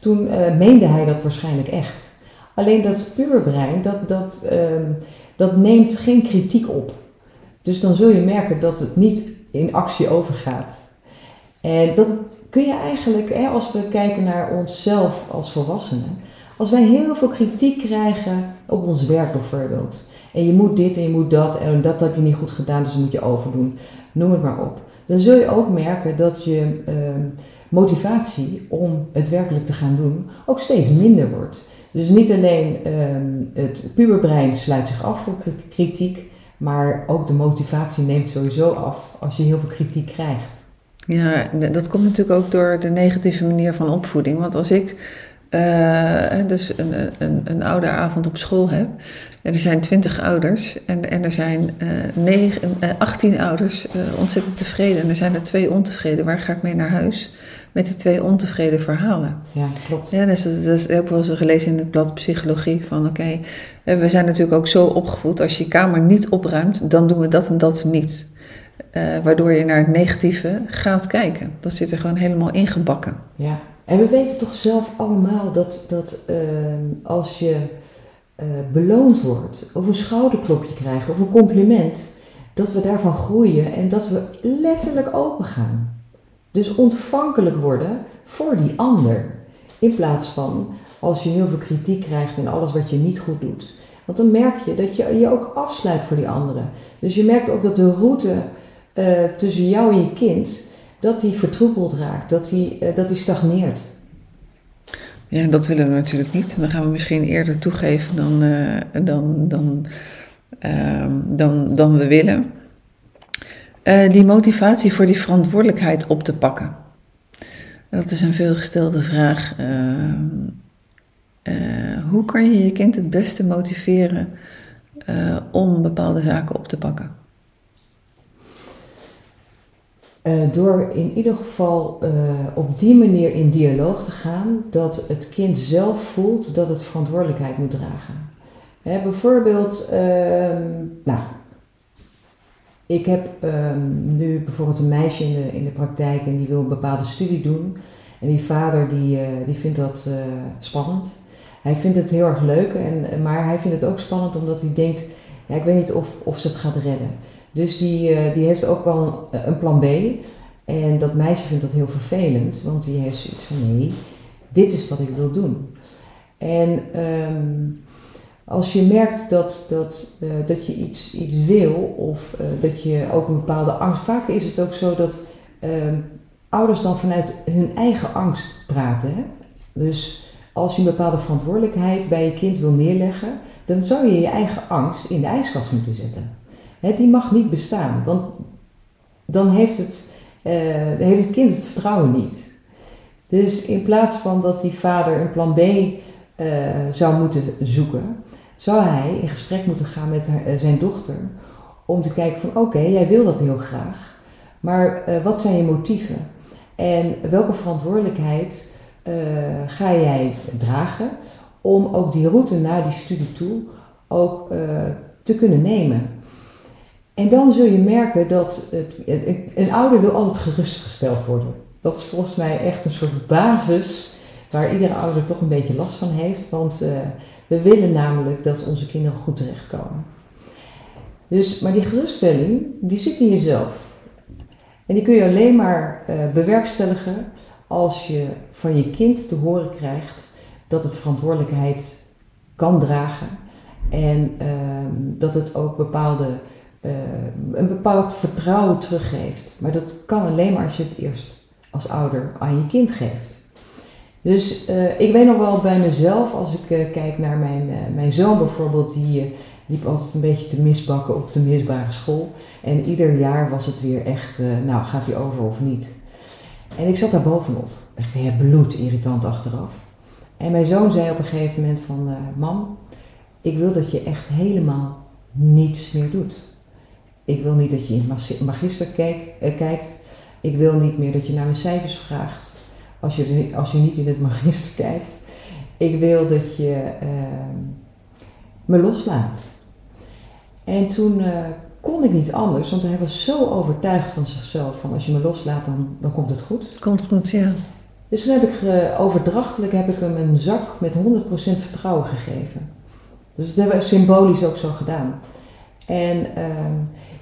toen meende hij dat waarschijnlijk echt. Alleen dat puberbrein, dat, dat, um, dat neemt geen kritiek op. Dus dan zul je merken dat het niet in actie overgaat. En dat kun je eigenlijk, hè, als we kijken naar onszelf als volwassenen, als wij heel veel kritiek krijgen op ons werk bijvoorbeeld. En je moet dit en je moet dat en dat heb je niet goed gedaan, dus dat moet je overdoen. Noem het maar op. Dan zul je ook merken dat je uh, motivatie om het werkelijk te gaan doen ook steeds minder wordt. Dus niet alleen um, het puberbrein sluit zich af voor kritiek, maar ook de motivatie neemt sowieso af als je heel veel kritiek krijgt. Ja, dat komt natuurlijk ook door de negatieve manier van opvoeding. Want als ik uh, dus een, een, een ouderavond op school heb. En er zijn twintig ouders en, en er zijn uh, negen, uh, 18 ouders ontzettend tevreden. En er zijn er twee ontevreden. Waar ga ik mee naar huis? Met die twee ontevreden verhalen. Ja, klopt. Ja, dus dat, heb ik wel eens gelezen in het blad Psychologie. Van oké, eh, we zijn natuurlijk ook zo opgevoed. Als je je kamer niet opruimt, dan doen we dat en dat niet. Uh, waardoor je naar het negatieve gaat kijken. Dat zit er gewoon helemaal ingebakken. Ja, en we weten toch zelf allemaal dat, dat uh, als je uh, beloond wordt, of een schouderklopje krijgt, of een compliment, dat we daarvan groeien en dat we letterlijk open gaan. Dus ontvankelijk worden voor die ander. In plaats van als je heel veel kritiek krijgt en alles wat je niet goed doet. Want dan merk je dat je je ook afsluit voor die anderen. Dus je merkt ook dat de route uh, tussen jou en je kind, dat die raakt, dat die, uh, dat die stagneert. Ja, dat willen we natuurlijk niet. Dan gaan we misschien eerder toegeven dan, uh, dan, dan, ehm, dan, dan we willen. Uh, die motivatie voor die verantwoordelijkheid op te pakken. Dat is een veelgestelde vraag. Uh, uh, hoe kan je je kind het beste motiveren om bepaalde zaken op te pakken? door in ieder geval op die manier in dialoog te gaan dat het kind zelf voelt dat het verantwoordelijkheid moet dragen. Hè, bijvoorbeeld, ehm, nou, ik heb um, nu bijvoorbeeld een meisje in de, in de praktijk en die wil een bepaalde studie doen. En die vader die, uh, die vindt dat uh, spannend. Hij vindt het heel erg leuk, en, maar hij vindt het ook spannend omdat hij denkt, ja, ik weet niet of, of ze het gaat redden. Dus die, uh, die heeft ook wel een, plan B. En dat meisje vindt dat heel vervelend, want die heeft zoiets van nee, dit is wat ik wil doen. En um, als je merkt dat, dat, eh, dat je iets, iets wil of eh, dat je ook een bepaalde angst. Vaak is het ook zo dat ehm, ouders dan vanuit hun eigen angst praten. Hè? Dus als je een bepaalde verantwoordelijkheid bij je kind wil neerleggen, dan zou je je eigen angst in de ijskast moeten zetten. Hè, die mag niet bestaan, want dan heeft het, eh, heeft het kind het vertrouwen niet. Dus in plaats van dat die vader een plan B zou moeten zoeken, zou hij in gesprek moeten gaan met haar, eh, zijn dochter om te kijken van oké, jij wil dat heel graag, maar uh, wat zijn je motieven? En welke verantwoordelijkheid uh, ga jij dragen om ook die route naar die studie toe ook te kunnen nemen? En dan zul je merken dat het, een ouder wil altijd gerustgesteld worden. Dat is volgens mij echt een soort basis waar iedere ouder toch een beetje last van heeft. Want we willen namelijk dat onze kinderen goed terechtkomen. Dus, maar die geruststelling, die zit in jezelf. En die kun je alleen maar uh, bewerkstelligen als je van je kind te horen krijgt dat het verantwoordelijkheid kan dragen. En uh, dat het ook bepaalde, uh, een bepaald vertrouwen teruggeeft. Maar dat kan alleen maar als je het eerst als ouder aan je kind geeft. Dus uh, ik weet nog wel bij mezelf, als ik uh, kijk naar mijn, uh, mijn zoon bijvoorbeeld, die liep altijd een beetje te misbakken op de middelbare school. En ieder jaar was het weer echt, nou gaat hij over of niet. En ik zat daar bovenop, echt heel bloed irritant achteraf. En mijn zoon zei op een gegeven moment van, mam, ik wil dat je echt helemaal niets meer doet. Ik wil niet dat je in het magister kijkt. Ik wil niet meer dat je naar mijn cijfers vraagt als je, als je niet in het magister kijkt. Ik wil dat je uh, me loslaat. En toen uh, kon ik niet anders, want hij was zo overtuigd van zichzelf: van als je me loslaat, dan, dan komt het goed. Komt goed, ja. Dus toen heb ik uh, overdrachtelijk heb ik hem een zak met 100% vertrouwen gegeven. Dus dat hebben we symbolisch ook zo gedaan. En ehm,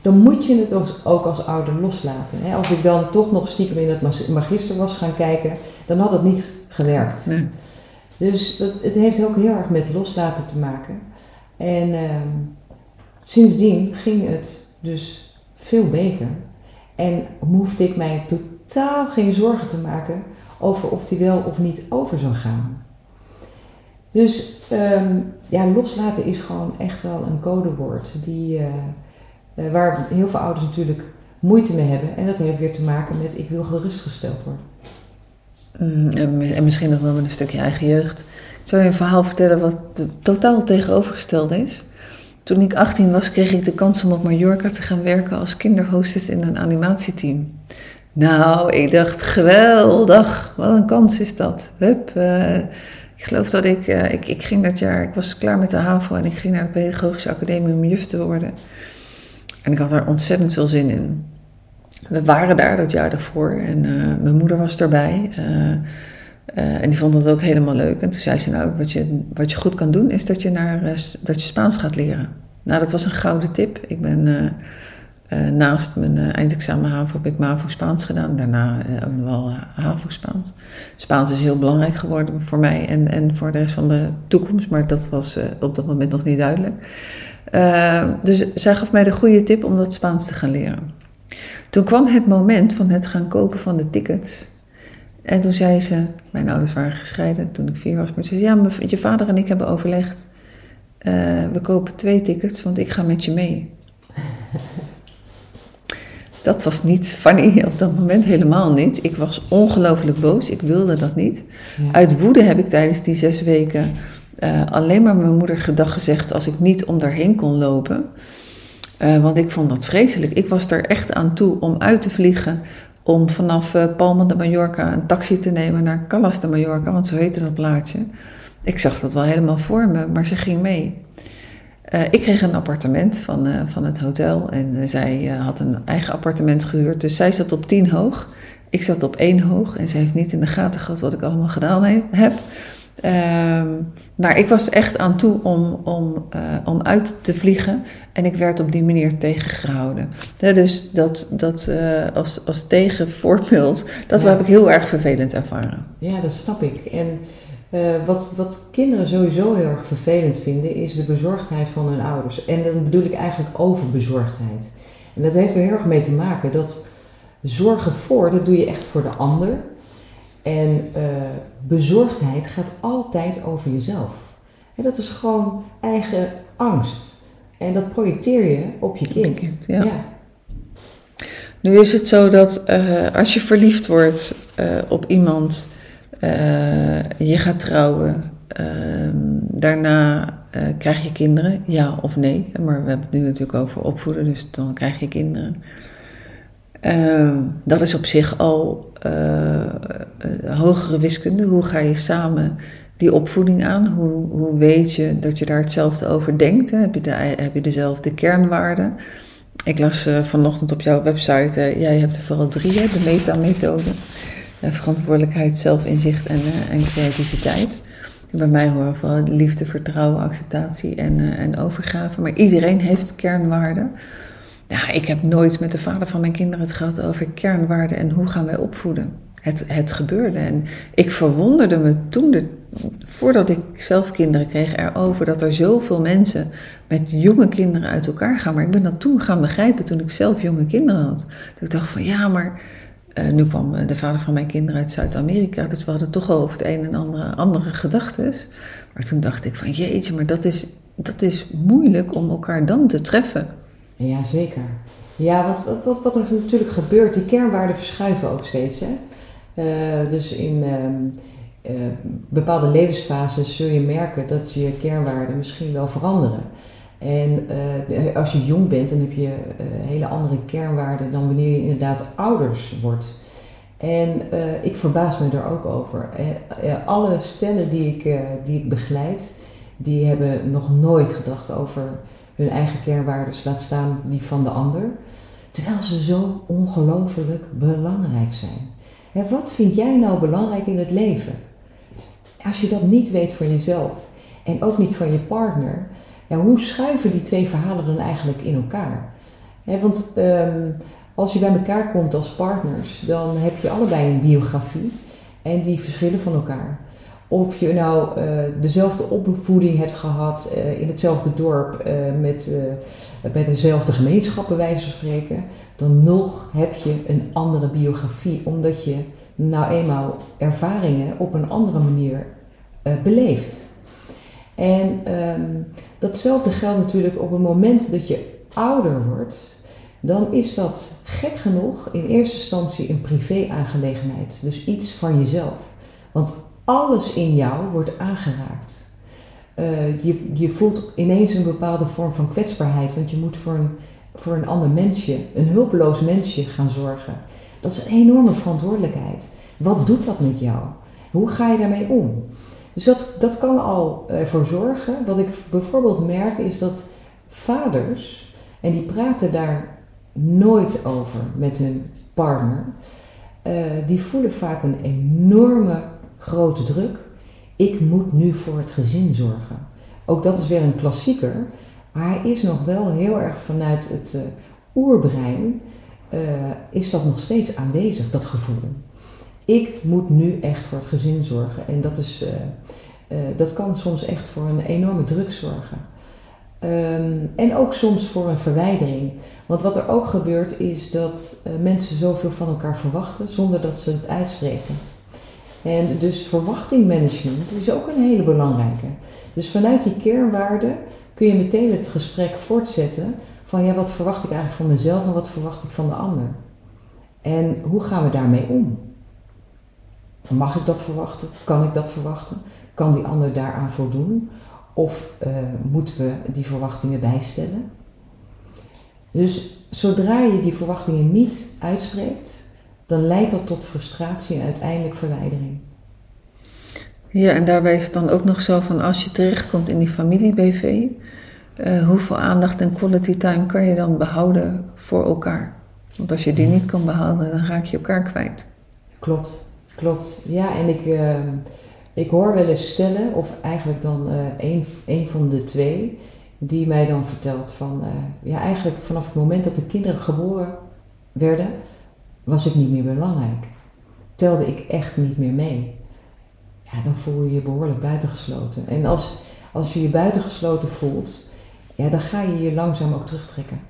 dan moet je het ook als ouder loslaten. Als ik dan toch nog stiekem in het magister was gaan kijken, dan had het niet gewerkt. Nee. Dus het heeft ook heel erg met loslaten te maken. En ehm, sindsdien ging het dus veel beter. En hoefde ik mij totaal geen zorgen te maken over of die wel of niet over zou gaan. Dus ehm, ja, loslaten is gewoon echt wel een codewoord die, uh, uh, waar heel veel ouders natuurlijk moeite mee hebben. En dat heeft weer te maken met ik wil gerustgesteld worden. Mm, en misschien nog wel met een stukje eigen jeugd. Ik zal je een verhaal vertellen wat totaal tegenovergesteld is. Toen ik 18 was, kreeg ik de kans om op Mallorca te gaan werken als kinderhostess in een animatieteam. Nou, ik dacht, geweldig, wat een kans is dat. Hup, uh, ik geloof dat ik, uh, ik, ik ging dat jaar, ik was klaar met de HAVO en ik ging naar de Pedagogische Academie om juf te worden. En ik had daar ontzettend veel zin in. We waren daar dat jaar daarvoor en uh, mijn moeder was erbij. Uh, en die vond dat ook helemaal leuk. En toen zei ze, nou, wat je, wat je goed kan doen, is dat je, naar, dat je Spaans gaat leren. Nou, dat was een gouden tip. Ik ben naast mijn eindexamen HAVO heb ik MAVO Spaans gedaan. Daarna ook nog wel HAVO Spaans. Spaans is heel belangrijk geworden voor mij en, en voor de rest van mijn toekomst. Maar dat was op dat moment nog niet duidelijk. Uh, dus zij gaf mij de goede tip om dat Spaans te gaan leren. Toen kwam het moment van het gaan kopen van de tickets. En toen zei ze, mijn ouders waren gescheiden toen ik vier was, maar ze zei, ja, je vader en ik hebben overlegd. Uh, we kopen twee tickets, want ik ga met je mee. dat was niet funny op dat moment, helemaal niet. Ik was ongelooflijk boos, ik wilde dat niet. Ja. Uit woede heb ik tijdens die zes weken uh, alleen maar mijn moeder gedag gezegd als ik niet om daarheen kon lopen. Uh, want ik vond dat vreselijk. Ik was er echt aan toe om uit te vliegen. Om vanaf uh, Palma de Mallorca een taxi te nemen naar Callas de Mallorca, want zo heette dat plaatsje. Ik zag dat wel helemaal voor me, maar ze ging mee. Ik kreeg een appartement van, van het hotel en zij had een eigen appartement gehuurd. Dus zij zat op tien hoog. Ik zat op één hoog en ze heeft niet in de gaten gehad wat ik allemaal gedaan heb. Um, maar ik was echt aan toe om, om, uh, om uit te vliegen en ik werd op die manier tegengehouden. Ja, dus dat, dat uh, als, als tegenvoorbeeld, dat ja. heb ik heel erg vervelend ervaren. Ja, dat snap ik. En Eh, wat, wat kinderen sowieso heel erg vervelend vinden, is de bezorgdheid van hun ouders. En dan bedoel ik eigenlijk overbezorgdheid. En dat heeft er heel erg mee te maken dat zorgen voor, dat doe je echt voor de ander. En uh, bezorgdheid gaat altijd over jezelf. En dat is gewoon eigen angst. En dat projecteer je op je kind. kind ja. ja. Nu is het zo dat uh, als je verliefd wordt uh, op iemand, je gaat trouwen, ehm, daarna krijg je kinderen, ja of nee. Maar we hebben het nu natuurlijk over opvoeden, dus dan krijg je kinderen. Ehm, dat is op zich al hogere wiskunde. Hoe ga je samen die opvoeding aan? Hoe, hoe weet je dat je daar hetzelfde over denkt? Heb, je heb je dezelfde kernwaarden? Ik las uh, vanochtend op jouw website, jij hebt er vooral drie, de meta-methode. Verantwoordelijkheid, zelfinzicht en, en creativiteit. bij mij horen vooral liefde, vertrouwen, acceptatie en, en overgave. Maar iedereen heeft kernwaarden. Ja, ik heb nooit met de vader van mijn kinderen het gehad over kernwaarden en hoe gaan wij opvoeden. Het, het gebeurde. En ik verwonderde me toen de voordat ik zelf kinderen kreeg, erover dat er zoveel mensen met jonge kinderen uit elkaar gaan. Maar ik ben dat toen gaan begrijpen toen ik zelf jonge kinderen had. Dat ik dacht van ja, maar uh, nu kwam eh, de vader van mijn kinderen uit Zuid-Amerika, dus we hadden toch al over het een en andere, andere gedachten. Maar toen dacht ik van jeetje, maar dat is, dat is moeilijk om elkaar dan te treffen. Ja, zeker. Ja, wat, wat, wat er natuurlijk gebeurt, die kernwaarden verschuiven ook steeds. Hè? Uh, dus in, ehm, uh, bepaalde levensfases zul je merken dat je kernwaarden misschien wel veranderen. En uh, als je jong bent, dan heb je hele andere kernwaarden dan wanneer je inderdaad ouders wordt. En ik verbaas me er ook over. alle stellen die ik, die ik begeleid, die hebben nog nooit gedacht over hun eigen kernwaarden, laat staan die van de ander. Terwijl ze zo ongelooflijk belangrijk zijn. wat vind jij nou belangrijk in het leven? Als je dat niet weet van jezelf en ook niet van je partner, hoe schuiven die twee verhalen dan eigenlijk in elkaar? want um, als je bij elkaar komt als partners, dan heb je allebei een biografie en die verschillen van elkaar. Of je nou uh, dezelfde opvoeding hebt gehad uh, in hetzelfde dorp, uh, met, bij dezelfde gemeenschap, bij wijze van spreken, dan nog heb je een andere biografie, omdat je nou eenmaal ervaringen op een andere manier beleeft. En um, datzelfde geldt natuurlijk op het moment dat je ouder wordt, dan is dat gek genoeg in eerste instantie een privé-aangelegenheid. Dus iets van jezelf. Want alles in jou wordt aangeraakt. Uh, je, je voelt ineens een bepaalde vorm van kwetsbaarheid, want je moet voor een, voor een ander mensje, een hulpeloos mensje gaan zorgen. Dat is een enorme verantwoordelijkheid. Wat doet dat met jou? Hoe ga je daarmee om? Dus dat, dat kan al ervoor zorgen. Wat ik bijvoorbeeld merk is dat vaders, en die praten daar nooit over met hun partner, uh, die voelen vaak een enorme grote druk. Ik moet nu voor het gezin zorgen. Ook dat is weer een klassieker, maar hij is nog wel heel erg vanuit het uh, oerbrein, uh, is dat nog steeds aanwezig, dat gevoel ik moet nu echt voor het gezin zorgen. En dat, is, uh, dat kan soms echt voor een enorme druk zorgen. Um, en ook soms voor een verwijdering. Want wat er ook gebeurt is dat mensen zoveel van elkaar verwachten zonder dat ze het uitspreken. En dus verwachtingmanagement is ook een hele belangrijke. Dus vanuit die kernwaarden kun je meteen het gesprek voortzetten van ja, wat verwacht ik eigenlijk van mezelf en wat verwacht ik van de ander? En hoe gaan we daarmee om? Mag ik dat verwachten? Kan ik dat verwachten? Kan die ander daaraan voldoen? Of uh, moeten we die verwachtingen bijstellen? Dus zodra je die verwachtingen niet uitspreekt, dan leidt dat tot frustratie en uiteindelijk verwijdering. Ja, en daarbij is het dan ook nog zo van als je terechtkomt in die familie-BV, uh, eh, hoeveel aandacht en quality time kan je dan behouden voor elkaar? Want als je die niet kan behouden, dan raak je elkaar kwijt. Klopt. Klopt, ja, en ik, uh, ik hoor wel eens stellen, of eigenlijk dan uh, een, een van de twee, die mij dan vertelt van, ja, eigenlijk vanaf het moment dat de kinderen geboren werden, was ik niet meer belangrijk. Telde ik echt niet meer mee. ja, dan voel je je behoorlijk buitengesloten. En als, als je je buitengesloten voelt, ja, dan ga je je langzaam ook terugtrekken.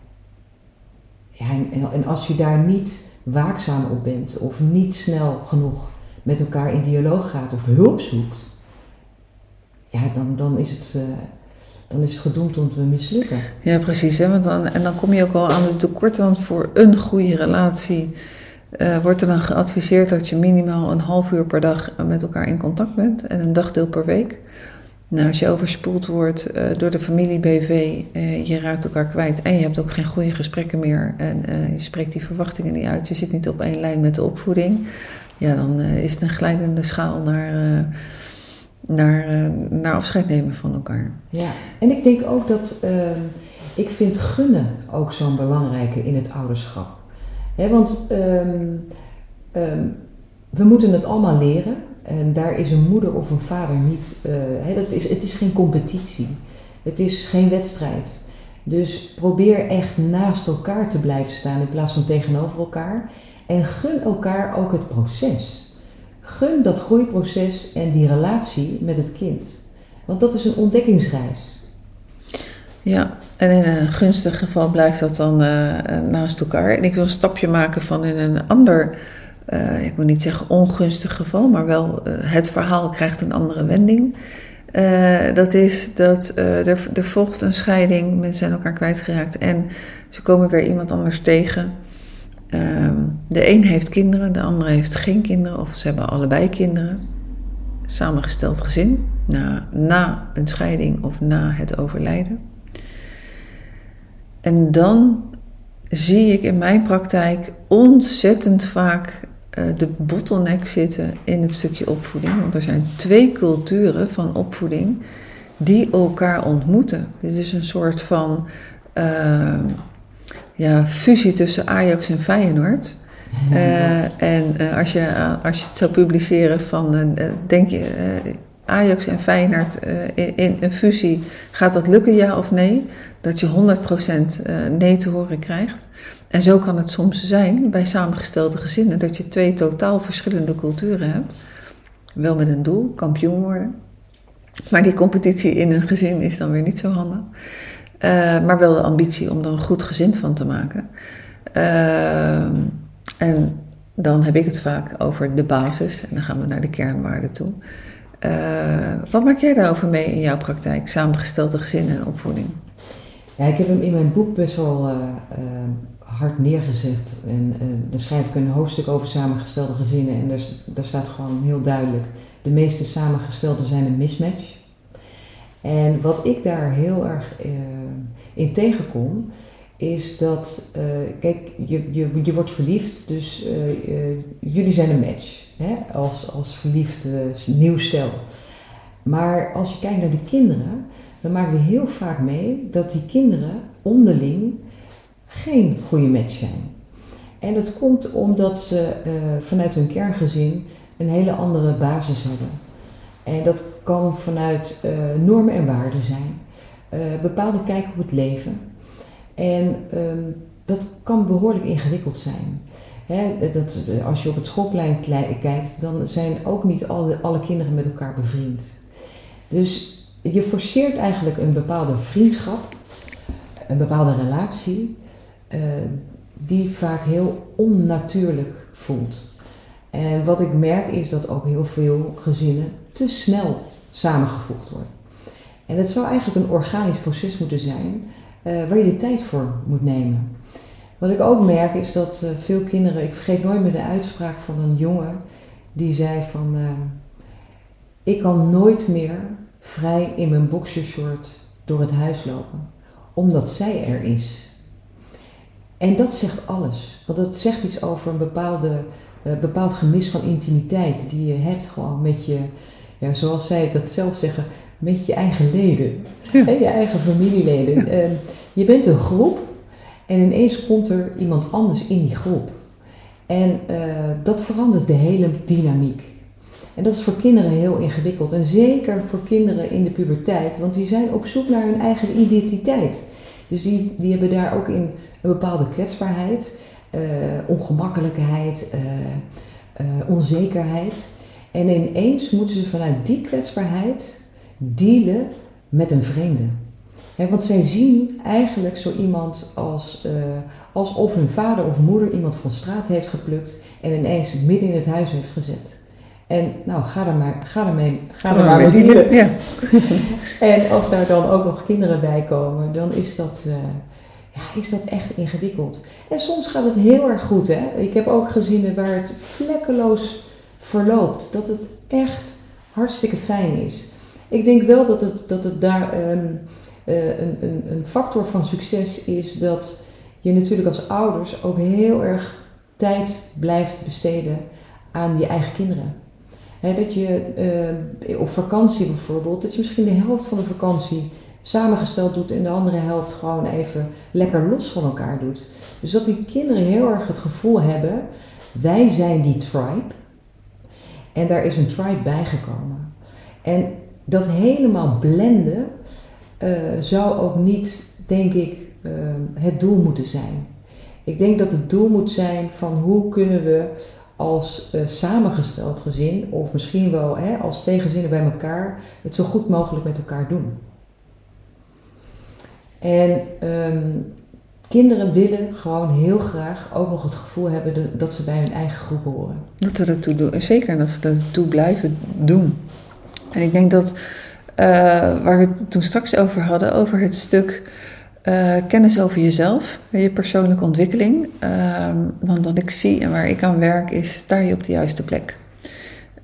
Ja, en, en als je daar niet waakzaam op bent of niet snel genoeg met elkaar in dialoog gaat of hulp zoekt, ja, dan, dan, is, het, uh, dan is het gedoemd om te mislukken. Ja, precies. Hè? Want dan, en dan kom je ook al aan de tekorten, want voor een goede relatie uh, wordt er dan geadviseerd dat je minimaal een half uur per dag met elkaar in contact bent en een dagdeel per week. Nou, als je overspoeld wordt uh, door de familie BV, uh, je raakt elkaar kwijt en je hebt ook geen goede gesprekken meer en je spreekt die verwachtingen niet uit, je zit niet op één lijn met de opvoeding, ja, dan is het een glijdende schaal naar, naar, naar afscheid nemen van elkaar. Ja, en ik denk ook dat, ehm, ik vind gunnen ook zo'n belangrijke in het ouderschap want um, um, we moeten het allemaal leren. En daar is een moeder of een vader niet. Uh, dat is, het is geen competitie. Het is geen wedstrijd. Dus probeer echt naast elkaar te blijven staan in plaats van tegenover elkaar. En gun elkaar ook het proces. Gun dat groeiproces en die relatie met het kind. Want dat is een ontdekkingsreis. En in een gunstig geval blijft dat dan uh, naast elkaar. En ik wil een stapje maken van in een ander, uh, ik moet niet zeggen ongunstig geval, maar wel het verhaal krijgt een andere wending. dat is dat er, er volgt een scheiding, mensen zijn elkaar kwijtgeraakt en ze komen weer iemand anders tegen. Ehm, de een heeft kinderen, de andere heeft geen kinderen, of ze hebben allebei kinderen. Samengesteld gezin, na, na een scheiding of na het overlijden. En dan zie ik in mijn praktijk ontzettend vaak uh, de bottleneck zitten in het stukje opvoeding. Want er zijn twee culturen van opvoeding die elkaar ontmoeten. Dit is een soort van uh, ja, fusie tussen Ajax en Feyenoord. Uh, en als, je, als je het zou publiceren van, denk je, Ajax en Feyenoord in, in, een fusie, gaat dat lukken ja of nee? Dat je 100% eh, nee te horen krijgt. En zo kan het soms zijn bij samengestelde gezinnen dat je twee totaal verschillende culturen hebt. Wel met een doel, kampioen worden. Maar die competitie in een gezin is dan weer niet zo handig. Uh, maar wel de ambitie om er een goed gezin van te maken. Uh, en dan heb ik het vaak over de basis. En dan gaan we naar de kernwaarden toe. Wat maak jij daarover mee in jouw praktijk? Samengestelde gezinnen en opvoeding? Ja, ik heb hem in mijn boek best wel uh, uh, hard neergezet. En uh, daar schrijf ik een hoofdstuk over samengestelde gezinnen. En daar, daar staat gewoon heel duidelijk: de meeste samengestelde zijn een mismatch. En wat ik daar heel erg in tegenkom, is dat, kijk, je, je, je wordt verliefd, dus jullie zijn een match. Hè? Als, als verliefd nieuw stel. Maar als je kijkt naar de kinderen, dan maken we heel vaak mee dat die kinderen onderling geen goede match zijn. En dat komt omdat ze uh, vanuit hun kerngezin een hele andere basis hebben. En dat kan vanuit uh, normen en waarden zijn, uh, bepaalde kijk op het leven. En um, dat kan behoorlijk ingewikkeld zijn. Dat, als je op het schoolplein kijkt, dan zijn ook niet alle, alle kinderen met elkaar bevriend. Dus je forceert eigenlijk een bepaalde vriendschap, een bepaalde relatie, uh, die vaak heel onnatuurlijk voelt. En wat ik merk is dat ook heel veel gezinnen te snel samengevoegd worden. En het zou eigenlijk een organisch proces moeten zijn uh, waar je de tijd voor moet nemen. Wat ik ook merk is dat uh, veel kinderen, ik vergeet nooit meer de uitspraak van een jongen die zei van ik kan nooit meer vrij in mijn boxershort door het huis lopen, omdat zij er is. En dat zegt alles, want dat zegt iets over een bepaalde, uh, bepaald gemis van intimiteit die je hebt gewoon met je, ja, zoals zij dat zelf zeggen, met je eigen leden, ja. je eigen familieleden. Ja. Uh, je bent een groep en ineens komt er iemand anders in die groep. En uh, dat verandert de hele dynamiek. En dat is voor kinderen heel ingewikkeld. En zeker voor kinderen in de puberteit, want die zijn op zoek naar hun eigen identiteit. Dus die, die hebben daar ook in een bepaalde kwetsbaarheid, uh, ongemakkelijkheid, uh, uh, onzekerheid. En ineens moeten ze vanuit die kwetsbaarheid dealen met een vreemde. want zij zien eigenlijk zo iemand als, uh, alsof hun vader of moeder iemand van straat heeft geplukt en ineens midden in het huis heeft gezet. En nou, ga er maar, ga ermee, ga er maar mee dealen. Ja. en als daar dan ook nog kinderen bij komen, dan is dat, uh, ja, is dat echt ingewikkeld. En soms gaat het heel erg goed. Hè? Ik heb ook gezinnen waar het vlekkeloos verloopt. Dat het echt hartstikke fijn is. Ik denk wel dat het, dat het daar um, uh, een, een, een factor van succes is dat je natuurlijk als ouders ook heel erg tijd blijft besteden aan je eigen kinderen. Dat je uh, op vakantie bijvoorbeeld, dat je misschien de helft van de vakantie samengesteld doet en de andere helft gewoon even lekker los van elkaar doet. Dus dat die kinderen heel erg het gevoel hebben, wij zijn die tribe en daar is een tribe bijgekomen. En dat helemaal blenden uh, zou ook niet, denk ik, uh, het doel moeten zijn. Ik denk dat het doel moet zijn van hoe kunnen we als uh, samengesteld gezin, of misschien wel hè, als twee bij elkaar, het zo goed mogelijk met elkaar doen. En um, kinderen willen gewoon heel graag ook nog het gevoel hebben dat ze bij hun eigen groep horen. Dat ze dat toe doen, zeker, dat ze dat toe blijven doen. En ik denk dat, uh, waar we het toen straks over hadden, over het stuk uh, kennis over jezelf, je persoonlijke ontwikkeling. Uh, want wat ik zie en waar ik aan werk is, sta je op de juiste plek.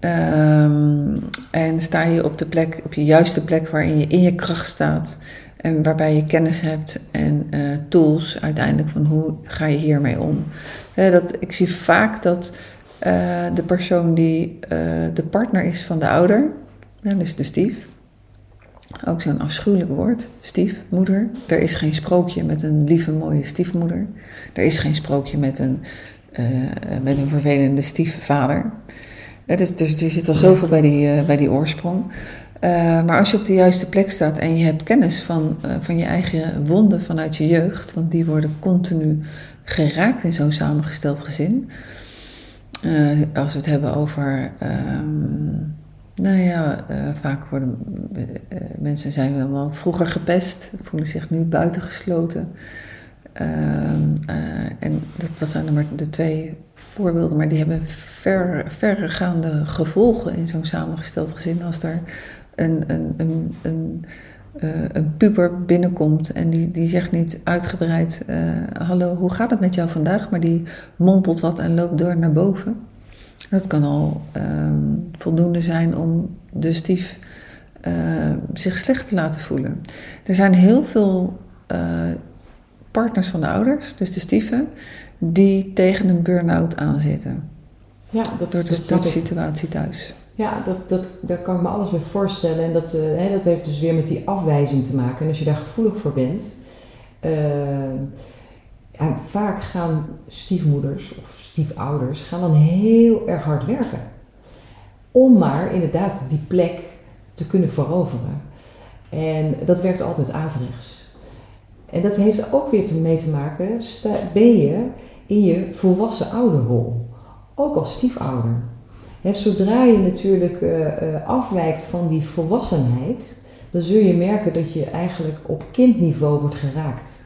Um, en sta je op de plek, op je juiste plek waarin je in je kracht staat. En waarbij je kennis hebt en uh, tools uiteindelijk van hoe ga je hiermee om. dat, ik zie vaak dat de persoon die de partner is van de ouder, dus de stief, ook zo'n afschuwelijk woord, stiefmoeder. Er is geen sprookje met een lieve, mooie stiefmoeder. Er is geen sprookje met een, uh, met een vervelende stiefvader. Uh, dus, dus er zit al zoveel bij die, uh, bij die oorsprong. maar als je op de juiste plek staat en je hebt kennis van, van je eigen wonden vanuit je jeugd, want die worden continu geraakt in zo'n samengesteld gezin. als we het hebben over. Ehm, nou ja, uh, vaak worden uh, mensen zijn dan al vroeger gepest, voelen zich nu buitengesloten. Uh, en dat, dat zijn maar de twee voorbeelden, maar die hebben ver, verregaande gevolgen in zo'n samengesteld gezin. Als er een, een, een, een, een puber binnenkomt en die, die zegt niet uitgebreid: Hallo, hoe gaat het met jou vandaag? Maar die mompelt wat en loopt door naar boven dat kan al um, voldoende zijn om de stief uh, zich slecht te laten voelen. Er zijn heel veel uh, partners van de ouders, dus de stieven, die tegen een burn-out aanzitten. Ja, dat, door de, de situatie thuis. Ja, dat, dat, daar kan ik me alles bij voorstellen. En dat, uh, hè, dat heeft dus weer met die afwijzing te maken. En als je daar gevoelig voor bent, vaak gaan stiefmoeders of stiefouders gaan dan heel erg hard werken. Om maar inderdaad die plek te kunnen veroveren. En dat werkt altijd averechts. En dat heeft ook weer mee te maken, ben je in je volwassen ouderrol. Ook als stiefouder. zodra je natuurlijk uh, uh, afwijkt van die volwassenheid, dan zul je merken dat je eigenlijk op kindniveau wordt geraakt.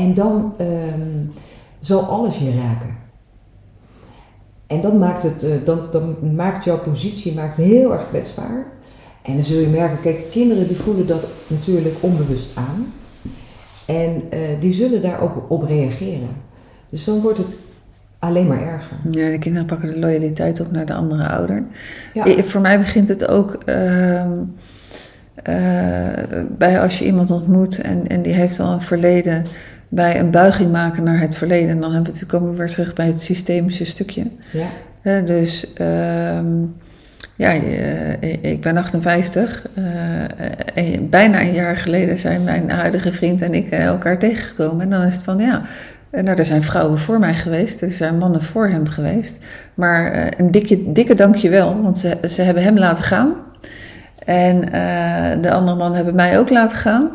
En dan um, zal alles je raken. En dan maakt, het, uh, dan, dan maakt jouw positie maakt heel erg kwetsbaar. En dan zul je merken, kijk, kinderen die voelen dat natuurlijk onbewust aan. En uh, die zullen daar ook op reageren. Dus dan wordt het alleen maar erger. Ja, de kinderen pakken de loyaliteit op naar de andere ouder. Ja. Voor mij begint het ook uh, bij als je iemand ontmoet en, en die heeft al een verleden bij een buiging maken naar het verleden. En dan hebben we, komen we weer terug bij het systemische stukje. Ja. dus um, ja, eh, ik ben 58. Uh, eh, bijna een jaar geleden zijn mijn huidige vriend en ik elkaar tegengekomen. En dan is het van ja. Nou, er zijn vrouwen voor mij geweest, er zijn mannen voor hem geweest. Maar een dikke, dikke dankjewel, want ze, ze hebben hem laten gaan. En de andere mannen hebben mij ook laten gaan.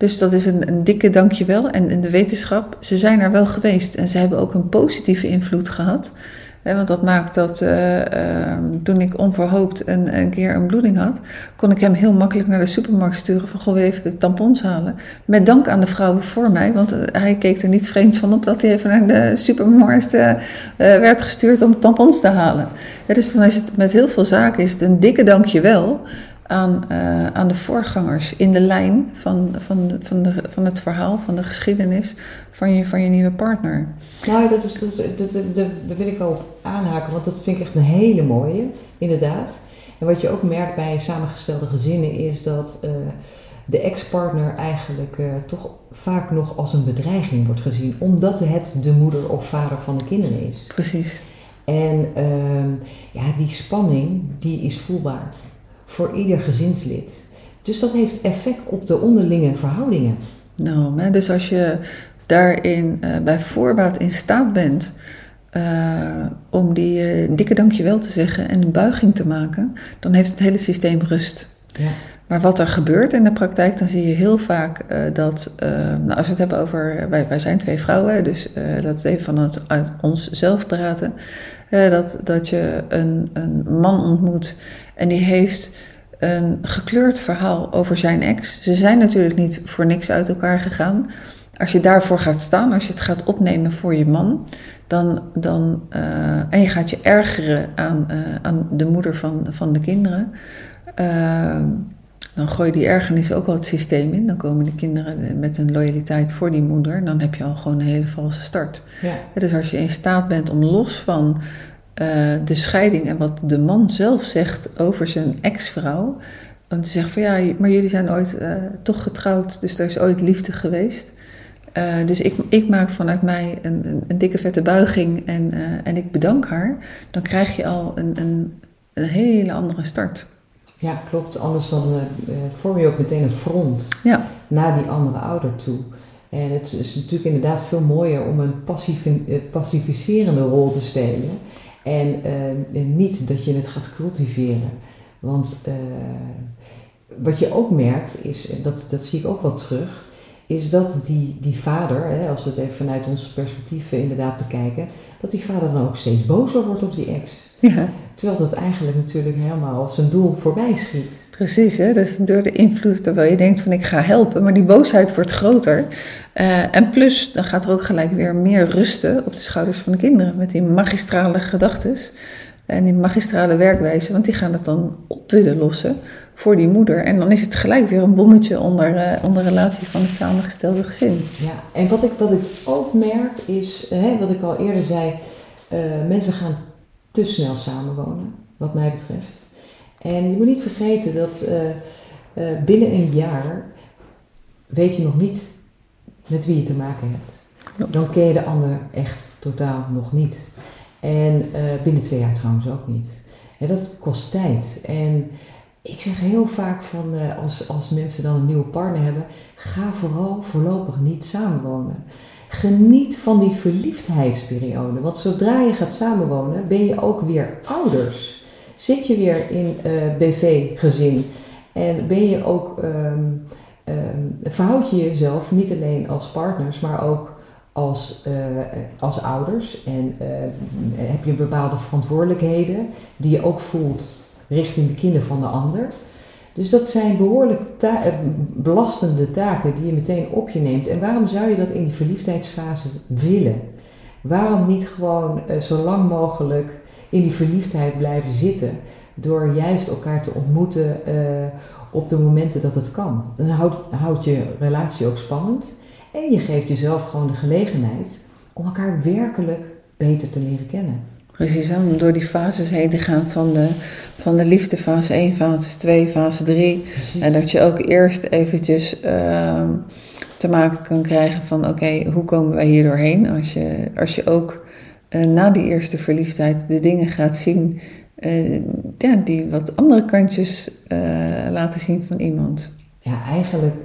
Dus dat is een, een dikke dankjewel. En in de wetenschap, ze zijn er wel geweest. En ze hebben ook een positieve invloed gehad. want dat maakt dat uh, uh, toen ik onverhoopt een, een, keer een bloeding had, kon ik hem heel makkelijk naar de supermarkt sturen van goh, even de tampons halen. Met dank aan de vrouwen voor mij, want hij keek er niet vreemd van op dat hij even naar de supermarkt werd gestuurd om tampons te halen. Dus dan is het met heel veel zaken is het een dikke dankjewel aan, uh, aan de voorgangers in de lijn van, van, de, van, de, van het verhaal, van de geschiedenis van je, van je nieuwe partner. Nou, dat, is, dat, is, dat, dat, daar wil ik op aanhaken, want dat vind ik echt een hele mooie, inderdaad. En wat je ook merkt bij samengestelde gezinnen is dat uh, de ex-partner eigenlijk uh, toch vaak nog als een bedreiging wordt gezien, omdat het de moeder of vader van de kinderen is. Precies. En uh, ja, die spanning, die is voelbaar voor ieder gezinslid. Dus dat heeft effect op de onderlinge verhoudingen. Nou, dus als je daarin uh, bij voorbaat in staat bent uh, om die uh, dikke dankjewel te zeggen en een buiging te maken, dan heeft het hele systeem rust. Ja. Maar wat er gebeurt in de praktijk, dan zie je heel vaak dat, nou, als we het hebben over, wij, wij zijn twee vrouwen, dus dat is even vanuit uit onszelf praten, dat, dat je een, een man ontmoet en die heeft een gekleurd verhaal over zijn ex. Ze zijn natuurlijk niet voor niks uit elkaar gegaan. Als je daarvoor gaat staan, als je het gaat opnemen voor je man, dan, dan, uh, en je gaat je ergeren aan, uh, aan de moeder van, van de kinderen, uh, dan gooi je die ergernis ook al het systeem in. Dan komen de kinderen met een loyaliteit voor die moeder. Dan heb je al gewoon een hele valse start. Ja. Dus als je in staat bent om los van uh, de scheiding en wat de man zelf zegt over zijn ex-vrouw. Om te zeggen van ja, maar jullie zijn ooit uh, toch getrouwd, dus er is ooit liefde geweest. Uh, dus ik, ik, maak vanuit mij een, een, een dikke vette buiging en, en ik bedank haar. Dan krijg je al een, een, een hele andere start. Ja, klopt. Anders dan vorm je ook meteen een front ja. naar die andere ouder toe. En het is natuurlijk inderdaad veel mooier om een passief, pacificerende rol te spelen. En uh, niet dat je het gaat cultiveren. Want uh, wat je ook merkt, is, en dat, dat zie ik ook wel terug, is dat die, die vader, hè, als we het even vanuit ons perspectief inderdaad bekijken, dat die vader dan ook steeds bozer wordt op die ex. Ja. Terwijl dat eigenlijk natuurlijk helemaal zijn doel voorbij schiet. Precies, hè? dus door de invloed, terwijl je denkt van ik ga helpen, maar die boosheid wordt groter. Uh, en plus, dan gaat er ook gelijk weer meer rusten op de schouders van de kinderen met die magistrale gedachten en die magistrale werkwijze, want die gaan het dan op willen lossen voor die moeder. En dan is het gelijk weer een bommetje onder, uh, onder relatie van het samengestelde gezin. Ja, en wat ik, wat ik ook merk is, hè, wat ik al eerder zei, uh, mensen gaan te snel samenwonen, wat mij betreft. En je moet niet vergeten dat uh, binnen een jaar weet je nog niet met wie je te maken hebt. Klopt. Dan ken je de ander echt totaal nog niet. En uh, binnen twee jaar trouwens ook niet. En dat kost tijd. En ik zeg heel vaak van als, als mensen dan een nieuwe partner hebben, ga vooral voorlopig niet samenwonen. Geniet van die verliefdheidsperiode. Want zodra je gaat samenwonen, ben je ook weer ouders. Zit je weer in uh, BV-gezin en ben je ook, um, verhoud je jezelf niet alleen als partners, maar ook als, uh, als ouders. En uh, heb je bepaalde verantwoordelijkheden die je ook voelt richting de kinderen van de ander. Dus dat zijn behoorlijk belastende taken die je meteen op je neemt. En waarom zou je dat in die verliefdheidsfase willen? Waarom niet gewoon zo lang mogelijk in die verliefdheid blijven zitten? Door juist elkaar te ontmoeten uh, op de momenten dat het kan. Dan houdt, houdt je relatie ook spannend. En je geeft jezelf gewoon de gelegenheid om elkaar werkelijk beter te leren kennen. Precies, om door die fases heen te gaan van de, van de liefde, fase 1, fase 2, fase 3. En dat je ook eerst eventjes uh, te maken kan krijgen van oké, okay, hoe komen wij hier doorheen? Als je, als je ook uh, na die eerste verliefdheid de dingen gaat zien uh, ja, die wat andere kantjes uh, laten zien van iemand. Ja, eigenlijk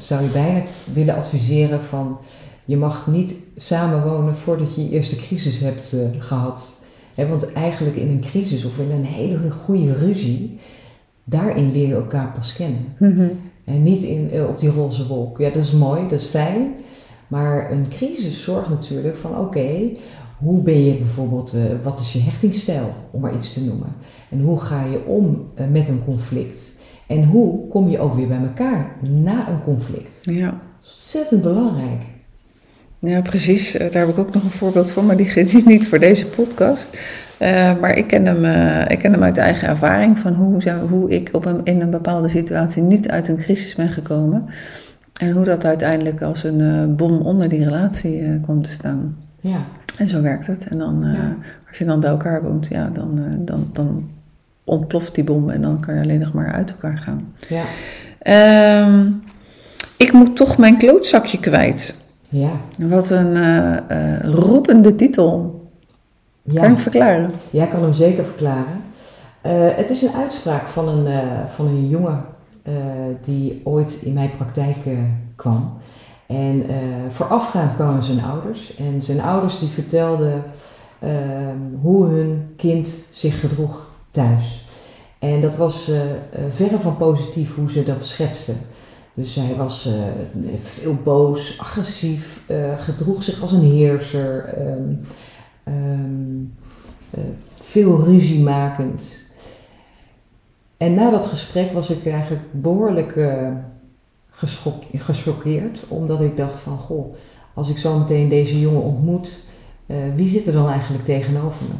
zou je bijna willen adviseren van je mag niet samenwonen voordat je je eerste crisis hebt gehad want eigenlijk in een crisis of in een hele goede ruzie, daarin leer je elkaar pas kennen. Mhm. En niet in, eh, op die roze wolk. Ja, dat is mooi, dat is fijn. Maar een crisis zorgt natuurlijk van oké, hoe ben je bijvoorbeeld, uh, wat is je hechtingsstijl, om maar iets te noemen. En hoe ga je om uh, met een conflict. En hoe kom je ook weer bij elkaar na een conflict. Ja. Dat is ontzettend belangrijk. Ja, precies. Daar heb ik ook nog een voorbeeld voor, maar die is niet voor deze podcast. Uh, maar ik ken, hem, uh, ik ken hem uit eigen ervaring van hoe, hoe ik op een, in een bepaalde situatie niet uit een crisis ben gekomen. En hoe dat uiteindelijk als een uh, bom onder die relatie kwam te staan. Ja. En zo werkt het. En dan, ja. als je dan bij elkaar woont, ja, dan, dan, dan ontploft die bom en dan kan je alleen nog maar uit elkaar gaan. Ja. Ehm, ik moet toch mijn klootzakje kwijt. Ja. Wat een roepende titel. Ja. Kan je hem verklaren? Ja, ik kan hem zeker verklaren. Uh, het is een uitspraak van een, van een jongen die ooit in mijn praktijk kwam. En voorafgaand kwamen zijn ouders. En zijn ouders die vertelden ehm, hoe hun kind zich gedroeg thuis. En dat was verre van positief hoe ze dat schetsten. Dus hij was veel boos, agressief, gedroeg zich als een heerser. Um, Um, uh, veel ruziemakend. En na dat gesprek was ik eigenlijk behoorlijk gechoqueerd, omdat ik dacht van, goh, als ik zo meteen deze jongen ontmoet, uh, wie zit er dan eigenlijk tegenover me?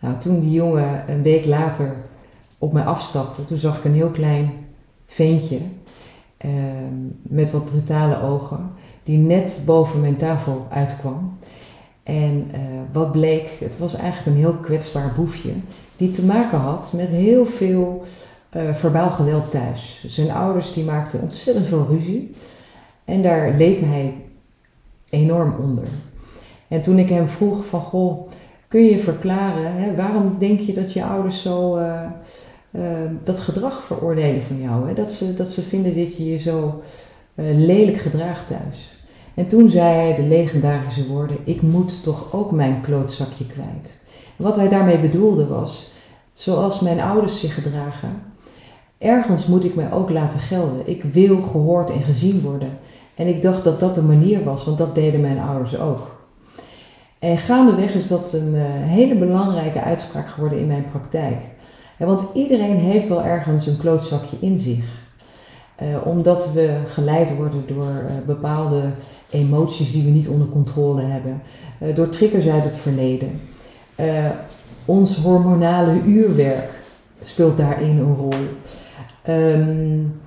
Nou, toen die jongen een week later op mij afstapte, toen zag ik een heel klein ventje met wat brutale ogen, die net boven mijn tafel uitkwam. En uh, wat bleek, het was eigenlijk een heel kwetsbaar boefje, die te maken had met heel veel uh, verbaal geweld thuis. Zijn ouders die maakten ontzettend veel ruzie en daar leed hij enorm onder. En toen ik hem vroeg van, goh, kun je verklaren, hè, waarom denk je dat je ouders zo uh, dat gedrag veroordelen van jou? Hè? Dat, ze, dat ze vinden dat je je zo lelijk gedraagt thuis. En toen zei hij de legendarische woorden: Ik moet toch ook mijn klootzakje kwijt. Wat hij daarmee bedoelde was: zoals mijn ouders zich gedragen, ergens moet ik mij ook laten gelden. Ik wil gehoord en gezien worden. En ik dacht dat dat de manier was, want dat deden mijn ouders ook. En gaandeweg is dat een uh, hele belangrijke uitspraak geworden in mijn praktijk. Want iedereen heeft wel ergens een klootzakje in zich. Uh, omdat we geleid worden door uh, bepaalde emoties die we niet onder controle hebben, door triggers uit het verleden. ons hormonale uurwerk speelt daarin een rol. Um,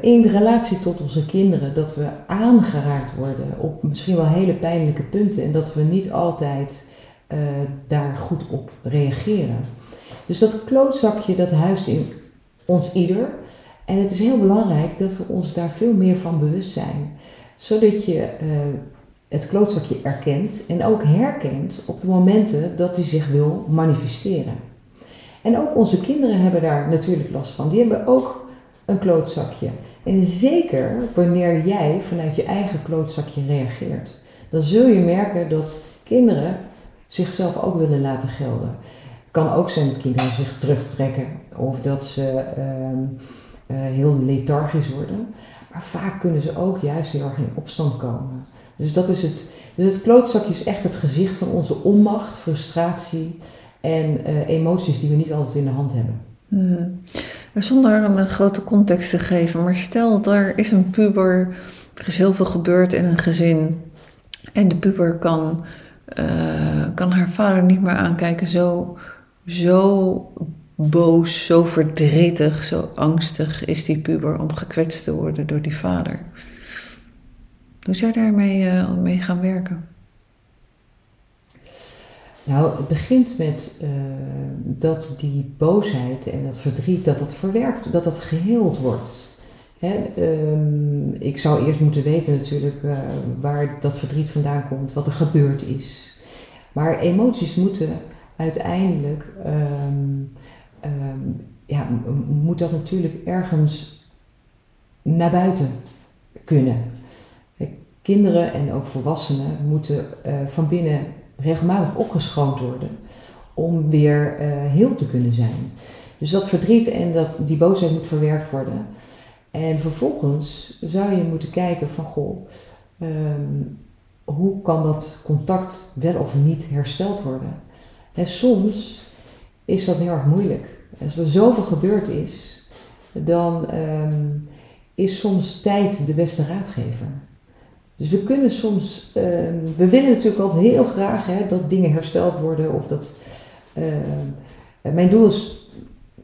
in relatie tot onze kinderen, dat we aangeraakt worden op misschien wel hele pijnlijke punten en dat we niet altijd daar goed op reageren. Dus dat klootzakje dat huist in ons ieder. En het is heel belangrijk dat we ons daar veel meer van bewust zijn. Zodat je uh, het klootzakje erkent en ook herkent op de momenten dat hij zich wil manifesteren. En ook onze kinderen hebben daar natuurlijk last van. Die hebben ook een klootzakje. En zeker wanneer jij vanuit je eigen klootzakje reageert, dan zul je merken dat kinderen zichzelf ook willen laten gelden. Kan ook zijn dat kinderen zich terugtrekken of dat ze. Uh, uh, heel lethargisch worden. Maar vaak kunnen ze ook juist heel erg in opstand komen. Dus dat is het. Dus het klootzakje is echt het gezicht van onze onmacht, frustratie en uh, emoties die we niet altijd in de hand hebben. Hmm. Zonder een grote context te geven, maar stel er is een puber, er is heel veel gebeurd in een gezin en de puber kan, uh, kan haar vader niet meer aankijken, zo, zo boos, zo verdrietig, zo angstig is die puber om gekwetst te worden door die vader. Hoe zou je daarmee uh, mee gaan werken? Nou, het begint met uh, dat die boosheid en dat verdriet, dat dat verwerkt, dat dat geheeld wordt. Hè, um, ik zou eerst moeten weten natuurlijk uh, waar dat verdriet vandaan komt, wat er gebeurd is. Maar emoties moeten uiteindelijk um, um, ja, moet dat natuurlijk ergens naar buiten kunnen. Kinderen en ook volwassenen moeten uh, van binnen regelmatig opgeschoond worden om weer uh, heel te kunnen zijn. Dus dat verdriet en dat, die boosheid moet verwerkt worden. En vervolgens zou je moeten kijken van goh, um, hoe kan dat contact wel of niet hersteld worden? En soms is dat heel erg moeilijk. Als er zoveel gebeurd is, dan ehm, is soms tijd de beste raadgever. Dus we kunnen soms, ehm, we willen natuurlijk altijd heel graag hè, dat dingen hersteld worden of dat. Ehm, mijn doel is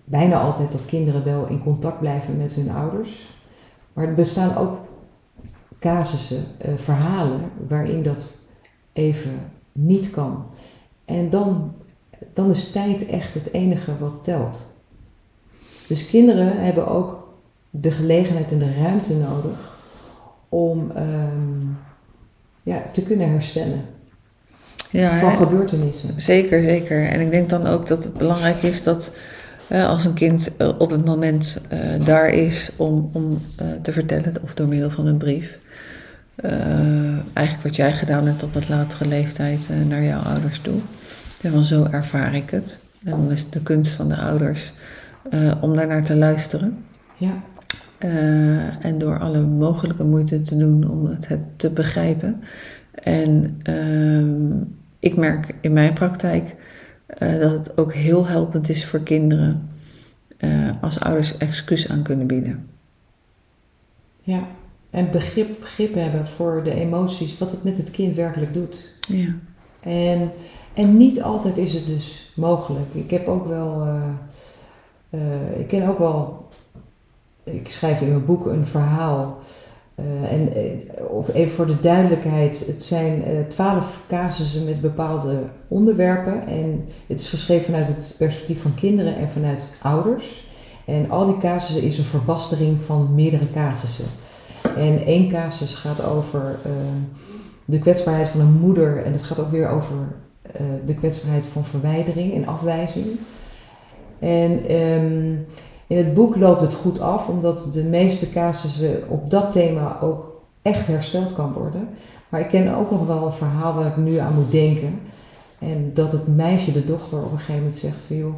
bijna altijd dat kinderen wel in contact blijven met hun ouders. Maar er bestaan ook casussen, uh, verhalen waarin dat even niet kan. En dan, dan is tijd echt het enige wat telt. Dus kinderen hebben ook de gelegenheid en de ruimte nodig om ehm, ja, te kunnen herstellen. Ja, van gebeurtenissen. Zeker, zeker. En ik denk dan ook dat het belangrijk is dat uh, als een kind uh, op het moment uh, daar is om, om te vertellen, of door middel van een brief. eigenlijk wat jij gedaan hebt op wat latere leeftijd naar jouw ouders toe. Ja, van zo ervaar ik het. En dan is het de kunst van de ouders om daarnaar te luisteren. Ja. En door alle mogelijke moeite te doen om het, het te begrijpen. En ehm, ik merk in mijn praktijk uh, dat het ook heel helpend is voor kinderen uh, als ouders excuus aan kunnen bieden. Ja, en begrip, begrip hebben voor de emoties, wat het met het kind werkelijk doet. Ja. En, en niet altijd is het dus mogelijk. Ik heb ook wel, ik ken ook wel, ik schrijf in mijn boek een verhaal uh, en, uh, of even voor de duidelijkheid, het zijn uh, twaalf casussen met bepaalde onderwerpen. En het is geschreven vanuit het perspectief van kinderen en vanuit ouders. En al die casussen is een verbastering van meerdere casussen. En één casus gaat over de kwetsbaarheid van een moeder. En het gaat ook weer over de kwetsbaarheid van verwijdering en afwijzing. En um, in het boek loopt het goed af, omdat de meeste casussen op dat thema ook echt hersteld kan worden. Maar ik ken ook nog wel een verhaal waar ik nu aan moet denken. En dat het meisje, de dochter, op een gegeven moment zegt van joh,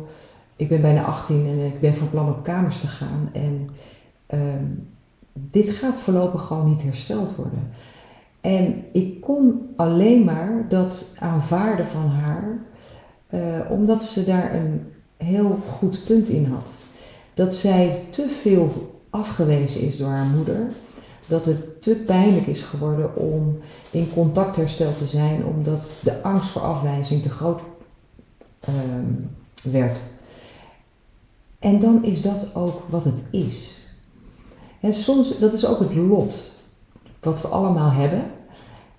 ik ben bijna 18 en ik ben van plan op kamers te gaan. En um, dit gaat voorlopig gewoon niet hersteld worden. En ik kon alleen maar dat aanvaarden van haar, uh, omdat ze daar een heel goed punt in had dat zij te veel afgewezen is door haar moeder. Dat het te pijnlijk is geworden om in contactherstel te zijn, omdat de angst voor afwijzing te groot um, werd. En dan is dat ook wat het is. En soms, dat is ook het lot wat we allemaal hebben.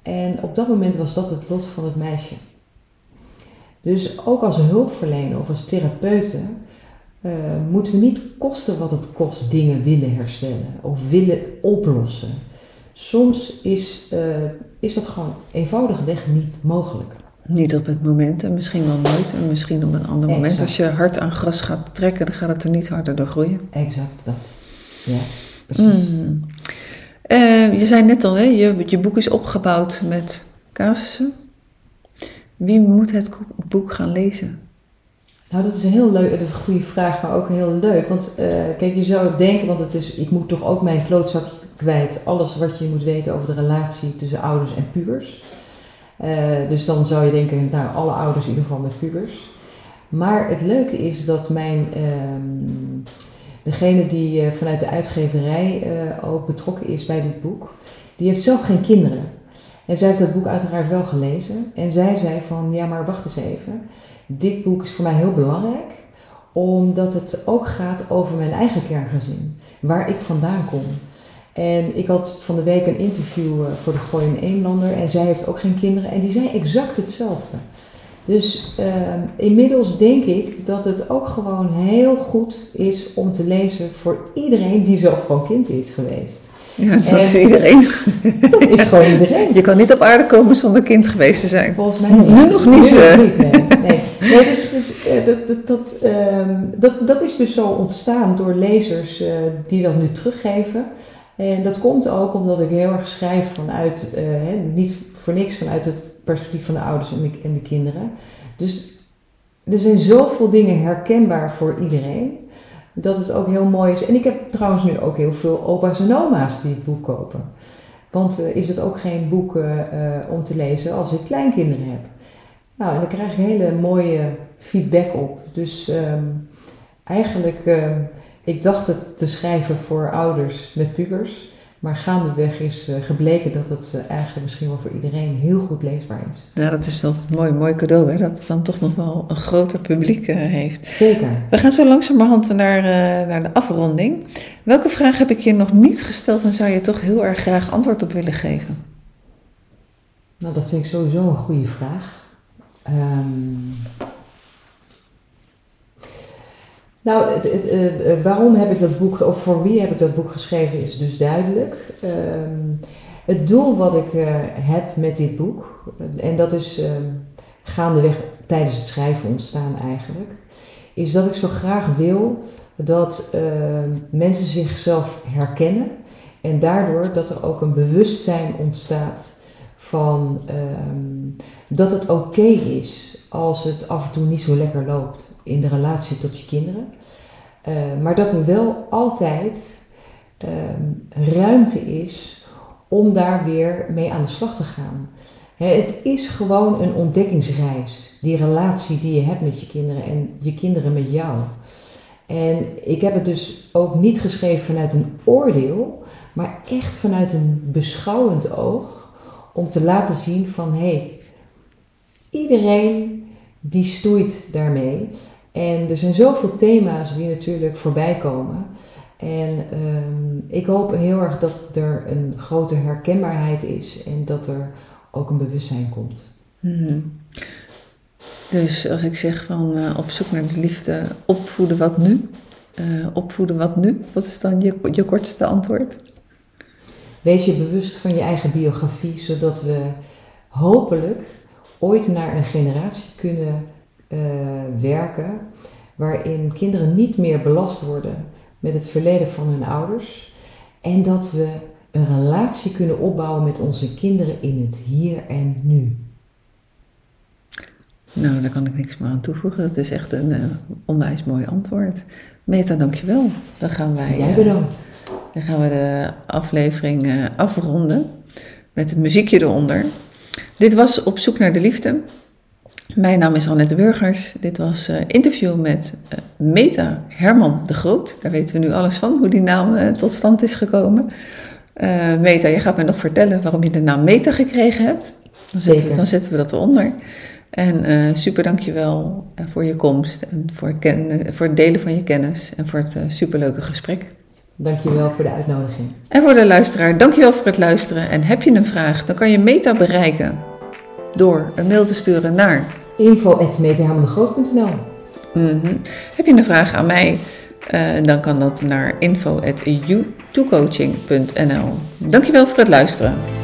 En op dat moment was dat het lot van het meisje. Dus ook als hulpverlener of als therapeuten uh, moeten we niet kosten wat het kost dingen willen herstellen of willen oplossen. Soms is, uh, is dat gewoon eenvoudigweg niet mogelijk. Niet op het moment en misschien wel nooit en misschien op een ander exact. moment. Als je hard aan gras gaat trekken, dan gaat het er niet harder door groeien. Exact, dat. Ja, precies. Mm. Uh, je zei net al, hè, je, je boek is opgebouwd met casussen. Wie moet het boek gaan lezen? Nou, dat is een heel leuk, een goede vraag, maar ook heel leuk. Want uh, kijk, je zou denken, want het is, ik moet toch ook mijn klootzakje kwijt. Alles wat je moet weten over de relatie tussen ouders en pubers. Uh, dus dan zou je denken, nou, alle ouders in ieder geval met pubers. Maar het leuke is dat mijn, uh, degene die uh, vanuit de uitgeverij ook betrokken is bij dit boek, die heeft zelf geen kinderen. En zij heeft dat boek uiteraard wel gelezen. En zij zei van, ja maar wacht eens even dit boek is voor mij heel belangrijk, omdat het ook gaat over mijn eigen kerngezin, waar ik vandaan kom. En ik had van de week een interview eh, voor de Gooi Eemlander en zij heeft ook geen kinderen en die zei exact hetzelfde. Dus uh, inmiddels denk ik dat het ook gewoon heel goed is om te lezen voor iedereen die zelf gewoon kind is geweest. Ja, dat is iedereen. Dat is gewoon iedereen. Je kan niet op aarde komen zonder kind geweest te zijn. Volgens mij niet. Nu nog niet. Nu nog niet, nee. nee. nee dus, dus uh, dat, dat, dat, um, dat, dat is dus zo ontstaan door lezers uh, die dat nu teruggeven. En dat komt ook omdat ik heel erg schrijf vanuit, uh, hè, niet voor niks vanuit het perspectief van de ouders en de, en de kinderen. Dus er zijn zoveel dingen herkenbaar voor iedereen dat het ook heel mooi is. En ik heb trouwens nu ook heel veel opa's en oma's die het boek kopen. Want eh, is het ook geen boek eh, om te lezen als ik kleinkinderen heb? Nou, en daar krijg ik hele mooie feedback op. Dus ehm, eigenlijk, ehm, ik dacht het te schrijven voor ouders met pubers. Maar gaandeweg is uh, gebleken dat het uh, eigenlijk misschien wel voor iedereen heel goed leesbaar is. Ja, dat is dat mooi, mooi cadeau, hè? dat het dan toch nog wel een groter publiek uh, heeft. Zeker. We gaan zo langzamerhand naar, naar de afronding. Welke vraag heb ik je nog niet gesteld en zou je toch heel erg graag antwoord op willen geven? Nou, dat vind ik sowieso een goede vraag. Um, nou, het, het, uh, waarom heb ik dat boek, of voor wie heb ik dat boek geschreven, is dus duidelijk. Um, het doel wat ik uh, heb met dit boek, en dat is uh, gaandeweg tijdens het schrijven ontstaan eigenlijk, is dat ik zo graag wil dat mensen zichzelf herkennen en daardoor dat er ook een bewustzijn ontstaat van dat het oké is als het af en toe niet zo lekker loopt in de relatie tot je kinderen. Uh, maar dat er wel altijd um, ruimte is om daar weer mee aan de slag te gaan. He, het is gewoon een ontdekkingsreis, die relatie die je hebt met je kinderen en je kinderen met jou. En ik heb het dus ook niet geschreven vanuit een oordeel, maar echt vanuit een beschouwend oog om te laten zien van hé, hey, iedereen die stoeit daarmee. En er zijn zoveel thema's die natuurlijk voorbij komen. En um, ik hoop heel erg dat er een grote herkenbaarheid is en dat er ook een bewustzijn komt. Hmm. Dus als ik zeg van uh, op zoek naar de liefde, opvoeden wat nu? Uh, opvoeden wat nu? Wat is dan je, je kortste antwoord? Wees je bewust van je eigen biografie, zodat we hopelijk ooit naar een generatie kunnen uh, werken waarin kinderen niet meer belast worden met het verleden van hun ouders en dat we een relatie kunnen opbouwen met onze kinderen in het hier en nu. Nou, daar kan ik niks meer aan toevoegen. Dat is echt een uh, onwijs mooi antwoord. Meta, dankjewel. Dan gaan wij. Jij bedankt. Uh, dan gaan we de aflevering uh, afronden met een muziekje eronder. Dit was Op zoek naar de liefde. Mijn naam is Annette Burgers. Dit was een uh, interview met uh, Meta Herman de Groot. Daar weten we nu alles van, hoe die naam uh, tot stand is gekomen. Meta, je gaat mij nog vertellen waarom je de naam Meta gekregen hebt. Dan zetten, we, dan zetten we dat eronder. En super dankjewel voor je komst en voor het, ken, voor het delen van je kennis en voor het superleuke gesprek. Dankjewel voor de uitnodiging. En voor de luisteraar, dankjewel voor het luisteren. En heb je een vraag, dan kan je Meta bereiken door een mail te sturen naar info.metahelmendegroot.nl mm-hmm. Heb je een vraag aan mij, uh, dan kan dat naar info.youtocoaching.nl Dankjewel voor het luisteren.